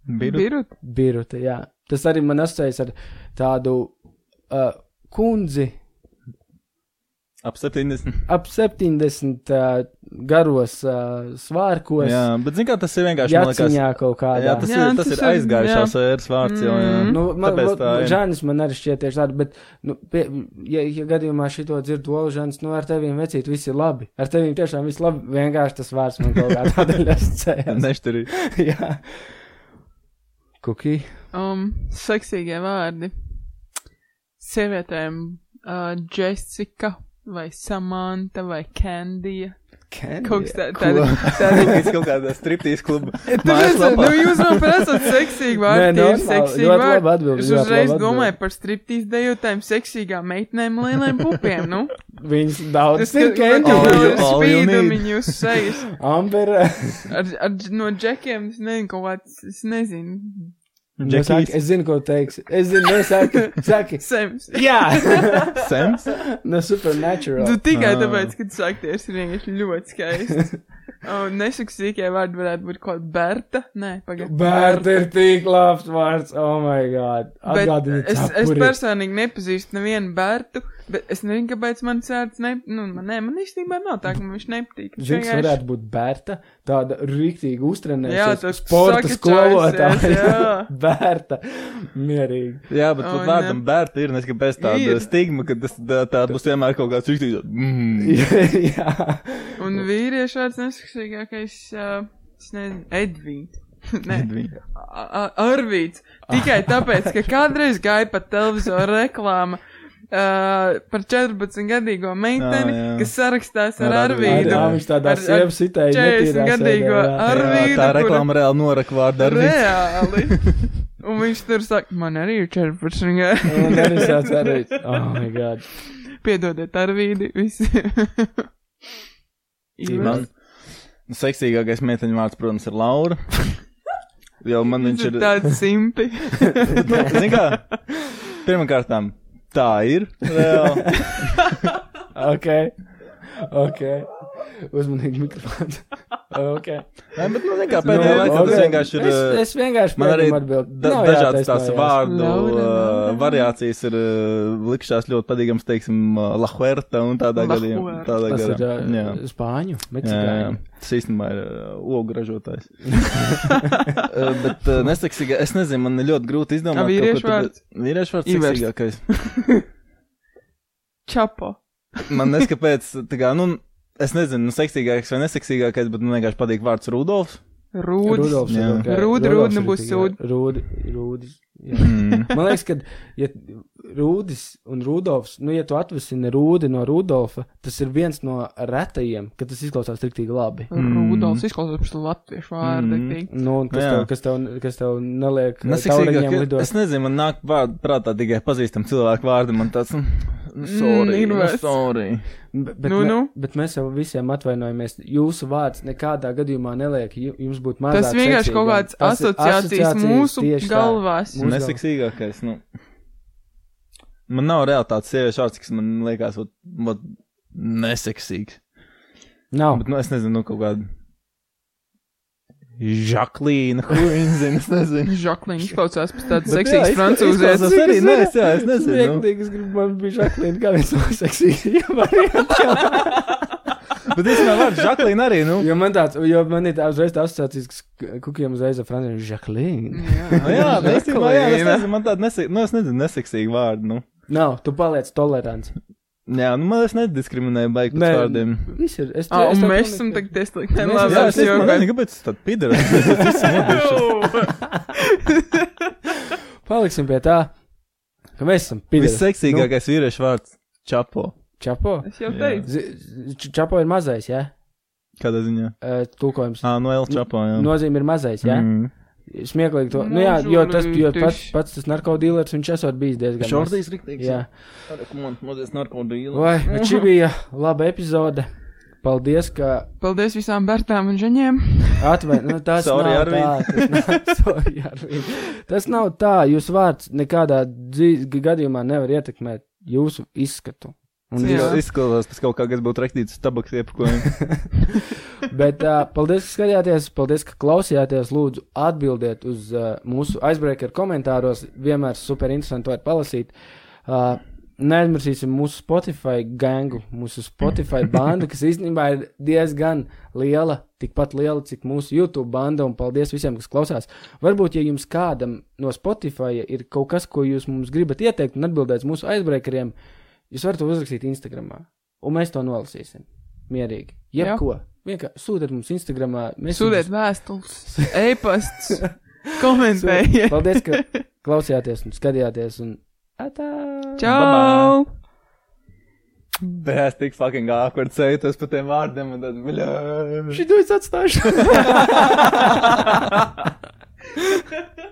Speaker 1: Biru.
Speaker 3: Birut.
Speaker 2: Biruta, jā. Tas arī man asociējas ar tādu uh, kundzi
Speaker 1: Ap 70.
Speaker 2: ap 70 uh, garos uh, svārkos.
Speaker 1: Jā, bet zini, kā tas ir vienkārši.
Speaker 2: Jaciņā kaut kādā.
Speaker 1: Jā, tas,
Speaker 3: Jā,
Speaker 1: ir, tas
Speaker 3: tas
Speaker 1: ir aizgājušās ēras vārds jau. Jā.
Speaker 3: Mm.
Speaker 2: Nu, man,
Speaker 1: Tāpēc tā ir.
Speaker 2: Žānis man arī šķiet tieši tāda, bet, nu, pie, ja, ja gadījumā šito dzird Olžāns, nu, ar teviem vecīt viss ir labi. Ar teviem tiešām viss labi, vienkārši tas vārds man kaut kā tādēļ asociējās.
Speaker 1: Nešķirīgi.
Speaker 2: Jā. Kuki.
Speaker 3: Um, seksīgie vārdi. Sievietēm uh, Jessica vai Samanta vai Candija. Kaut kas tā- tāda-
Speaker 1: Tas kaut kādā striptīs kluba.
Speaker 3: Tāpēc, nu, jūs man prasat seksīgi
Speaker 2: Nē,
Speaker 3: vārdi, tie ir seksīgi vārdi. Es uzreiz domāju par striptīs dejotājiem, seksīgām meitenēm, lieliem pupiem, nu.
Speaker 2: Viņas daudz
Speaker 3: Es
Speaker 2: ir
Speaker 1: need.
Speaker 3: viņu uz sejas.
Speaker 2: Amber.
Speaker 3: Ar, ar, no džekiem, es nezinu, kaut kāds, es nezinu.
Speaker 2: Nesaki, es zinu, ko teiks. Es zinu, nesaki. Saki.
Speaker 3: Sems.
Speaker 2: Jā.
Speaker 1: Sems?
Speaker 2: no supernatural.
Speaker 3: Tu tikai
Speaker 1: Ah.
Speaker 3: tāpēc, ka tu saki, tas ir vienkārši ļoti skaisti. Un nesaksīgie vārdi varētu būt kaut kāda Berta. Nē, pagaidi.
Speaker 2: Bērta ir tik labs vārds. Oh my god. Atgādini
Speaker 3: es, es personīgi nepazīstu nevienu Bertu, bet es nezinu, kāpēc man sērts ne, nu, man, ne, man īstenībā nav tā, ka man viņš nepatīk.
Speaker 2: Zini, kas varētu būt Bērta, tāda rīktīgi
Speaker 3: Jā,
Speaker 2: uztrenējusies
Speaker 3: tas
Speaker 2: sporta skolotāja.
Speaker 3: jā.
Speaker 2: Bērta, mierīgi.
Speaker 1: Jā, bet pat vārdam bērta ir, nes kāpēc tāda
Speaker 3: Ir.
Speaker 1: stigma, ka tas tā, tā būs vienmēr kaut kāds rīktīgs. Mm.
Speaker 2: Jā.
Speaker 3: Un vīriešu vārds nesaksīgākais, uh, es nezinu, Edvīns. Nē, Arvīts. Tikai tāpēc, ka kādreiz gāja pa televizoru reklāma uh, par 14-gadīgo meiteni,
Speaker 1: Ah, jā.
Speaker 3: kas sarakstās ar,
Speaker 1: Ar Arvīdu.
Speaker 3: Arvīdu.
Speaker 2: Jā, viņš tādā sievu sitēja.
Speaker 3: 40-gadīgo
Speaker 2: Ar...
Speaker 3: Arvīdu.
Speaker 1: tā reklāma reāli noraka vārdu ar viņu.
Speaker 3: Reāli. Un viņš tur saka, man arī ir 14 gadi.
Speaker 2: Un arī sāc arī. Oh my god.
Speaker 3: Piedodiet, Arvīdi, visi.
Speaker 1: Man seksīgākais meiteņu vārds, protams, ir Laura. Jo man viņš ir.
Speaker 3: Tādi simpi.
Speaker 1: Zini kā? Pirmkārt, tā ir. Reāli.
Speaker 2: Ok. Ok. Uzmanīgi mikrofons. ok.
Speaker 1: Nē, bet, nu, kā, pēdējā
Speaker 2: Nu,
Speaker 1: laikā
Speaker 2: ok.
Speaker 1: tas vienkārši ir.
Speaker 2: Es, es vienkārši
Speaker 1: Man arī
Speaker 2: atbildu.
Speaker 1: da, dažādas tās vārdu
Speaker 3: Laura,
Speaker 1: uh,
Speaker 3: Laura.
Speaker 1: variācijas ir uh, likšās ļoti patīkams, teiksim, uh, La Huerta un tādā gadījumā. Tādā
Speaker 2: ir.
Speaker 1: Jā.
Speaker 2: uh, spāņu, meksikāņu.
Speaker 1: Tas īstenībā ir uh, ogu ražotājs. Uh, bet uh, neseksīgā, es nezinu, man ir ļoti grūti izdomāt.
Speaker 3: Vīriešu
Speaker 1: kaut ko tādu-
Speaker 3: vārds?
Speaker 1: Vīriešu vārds
Speaker 3: Ivers.
Speaker 1: seksīgākais.
Speaker 3: Čapo.
Speaker 1: Man neskapēc, tā kā, nu, es nezinu, nu, seksīgākais vai neseksīgākais, bet man vienkārši patīk vārds Rudolfs.
Speaker 3: Rūdis.
Speaker 2: Rudolfs.
Speaker 1: Jā.
Speaker 2: Rudolfs
Speaker 3: rūdi,
Speaker 2: ir
Speaker 3: nebūs
Speaker 2: tik-
Speaker 3: sūdi.
Speaker 2: Rūdi, rūdis.
Speaker 1: Mm.
Speaker 2: Man liekas, ka, ja Rūdis un Rudolfs, nu, ja tu atvesini Rūdi no Rudolfa, tas ir viens no retajiem, ka tas izklausās riktīgi labi.
Speaker 3: Rudolfs izklausās pēc latviešu vārdu.
Speaker 1: Mm.
Speaker 3: Mm.
Speaker 2: Nu, un kas,
Speaker 1: Jā.
Speaker 2: tev, kas, tev, kas tev neliek
Speaker 1: Neseksīgāk,
Speaker 2: lidot?
Speaker 1: es nezinu, man nāk vārd, prātā tikai pazīstam cilvēku vārdi, man tāds, nu, nu, sorry,
Speaker 3: Mm,
Speaker 1: nu, sorry.
Speaker 2: Bet, bet,
Speaker 3: Nu,
Speaker 2: me,
Speaker 3: nu.
Speaker 2: bet mēs jau visiem atvainojamies. Jūsu vārds nekādā gadījumā neliek ju- jums būt mazāk.
Speaker 3: Tas vienkārši kaut
Speaker 2: seksīgam.
Speaker 3: kāds
Speaker 2: Tas ir
Speaker 3: asociācijas mūsu galvās.
Speaker 2: Mūsu
Speaker 1: Neseksīgākais, nu. Man nav reāli tāds sieviešu vārds, kas man liekas, ot, ot, neseksīgs.
Speaker 2: Nav.
Speaker 1: Bet, nu, es nezinu, nu, kaut kāda. Žaklīna, Huīna, es nezinu.
Speaker 3: Žaklīna izklausās pēc tādas
Speaker 1: jā,
Speaker 3: seksīgas francūzēs.
Speaker 1: izklausās arī, nē, es, jā, es nezinu. nu.
Speaker 2: Smieklīgi, es gribu, man bija Žaklīna, kā viens no seksīgākajiem variantiem.
Speaker 1: Bet es nevaru vārdu Žaklīna arī, nu.
Speaker 2: Jo man tāds, jo man ir tā uzreiz tā asociācijas, ka kukiem uzreiz ar Franciju Žaklīna.
Speaker 1: Nu, jā, bet es, jā, es nezinu, man tāda nesek, nu, es nezinu, neseksīga vārda, nu.
Speaker 2: Nav, tu paliec tolerants.
Speaker 1: Jā, nu, man es nediskriminēju baigi pēc
Speaker 2: Nē,
Speaker 1: vārdiem.
Speaker 2: Viss ir. Es,
Speaker 3: Ah,
Speaker 2: es
Speaker 3: un mēs esam tagad testīgi.
Speaker 2: Mēs
Speaker 3: Labi,
Speaker 1: Jā,
Speaker 3: es jau
Speaker 1: nezinu, kāpēc tas. Es esmu nodeļš.
Speaker 2: Paliksim pie tā, ka mēs esam pidari.
Speaker 1: Visseksīgākais vīriešu vārds - čapo.
Speaker 2: Čapo.
Speaker 3: Es jau teicu.
Speaker 2: Čapo ir mazais, jā?
Speaker 1: Kādā ziņā?
Speaker 2: Ja? Tulkojums.
Speaker 1: Ā, no L čapo, jā.
Speaker 2: Nozīme ir mazais, jā?
Speaker 1: Mm.
Speaker 2: Smieklīgi to. Nu jā, jo tas, jo pats, pats tas narkotīlers, viņš esot bijis diezgan.
Speaker 1: Šordīs
Speaker 2: mazs.
Speaker 1: riktīgs.
Speaker 2: Jā.
Speaker 1: Man, mazliet narkotīla.
Speaker 2: Vai, bet šī bija laba epizode. Paldies, ka
Speaker 3: Paldies visām Bertām un Žaņiem.
Speaker 2: atvērt. Nu, tas
Speaker 1: Sorry,
Speaker 2: nav
Speaker 1: Arvīd.
Speaker 2: tā. Tas nav, sorry, Arvīd. tas nav tā. Jūs vārds nekādā gadījumā nevar ietekmēt jūsu izskatu. Un visu-
Speaker 1: Izskatās pēc kaut kā, kas būtu rakstīts uz tabaks iepakojumu.
Speaker 2: Bet uh, paldies, ka skatījāties, paldies, ka klausījāties. Lūdzu, atbildiet uz uh, mūsu aizbreaker komentāros. Vienmēr super interesanti var palasīt. Uh, Neaizmirsīsim mūsu Spotify gangu, mūsu Spotify bandu, kas īstenībā ir diezgan liela, tikpat liela, cik mūsu YouTube banda. Un paldies visiem, kas klausās. Varbūt, ja jums kādam no Spotify ir kaut kas, ko jūs mums gribat ieteikt un atbildēt mūsu aizbreakeriem, jūs varat to uzrakstīt Instagram. Un mēs to nolasīsim. Mierīgi. Jebko. Vienkārši sūtiet mums Instagram.
Speaker 3: Sūdiet vēstules, e-pasts, komentējiet.
Speaker 2: Paldies, ka klausījāties un skatījāties. Un... Atā!
Speaker 3: Čau!
Speaker 1: Bet es tik fucking awkward sejtos par tiem vārdiem un tad, bļā.
Speaker 2: Šī es atstāšu!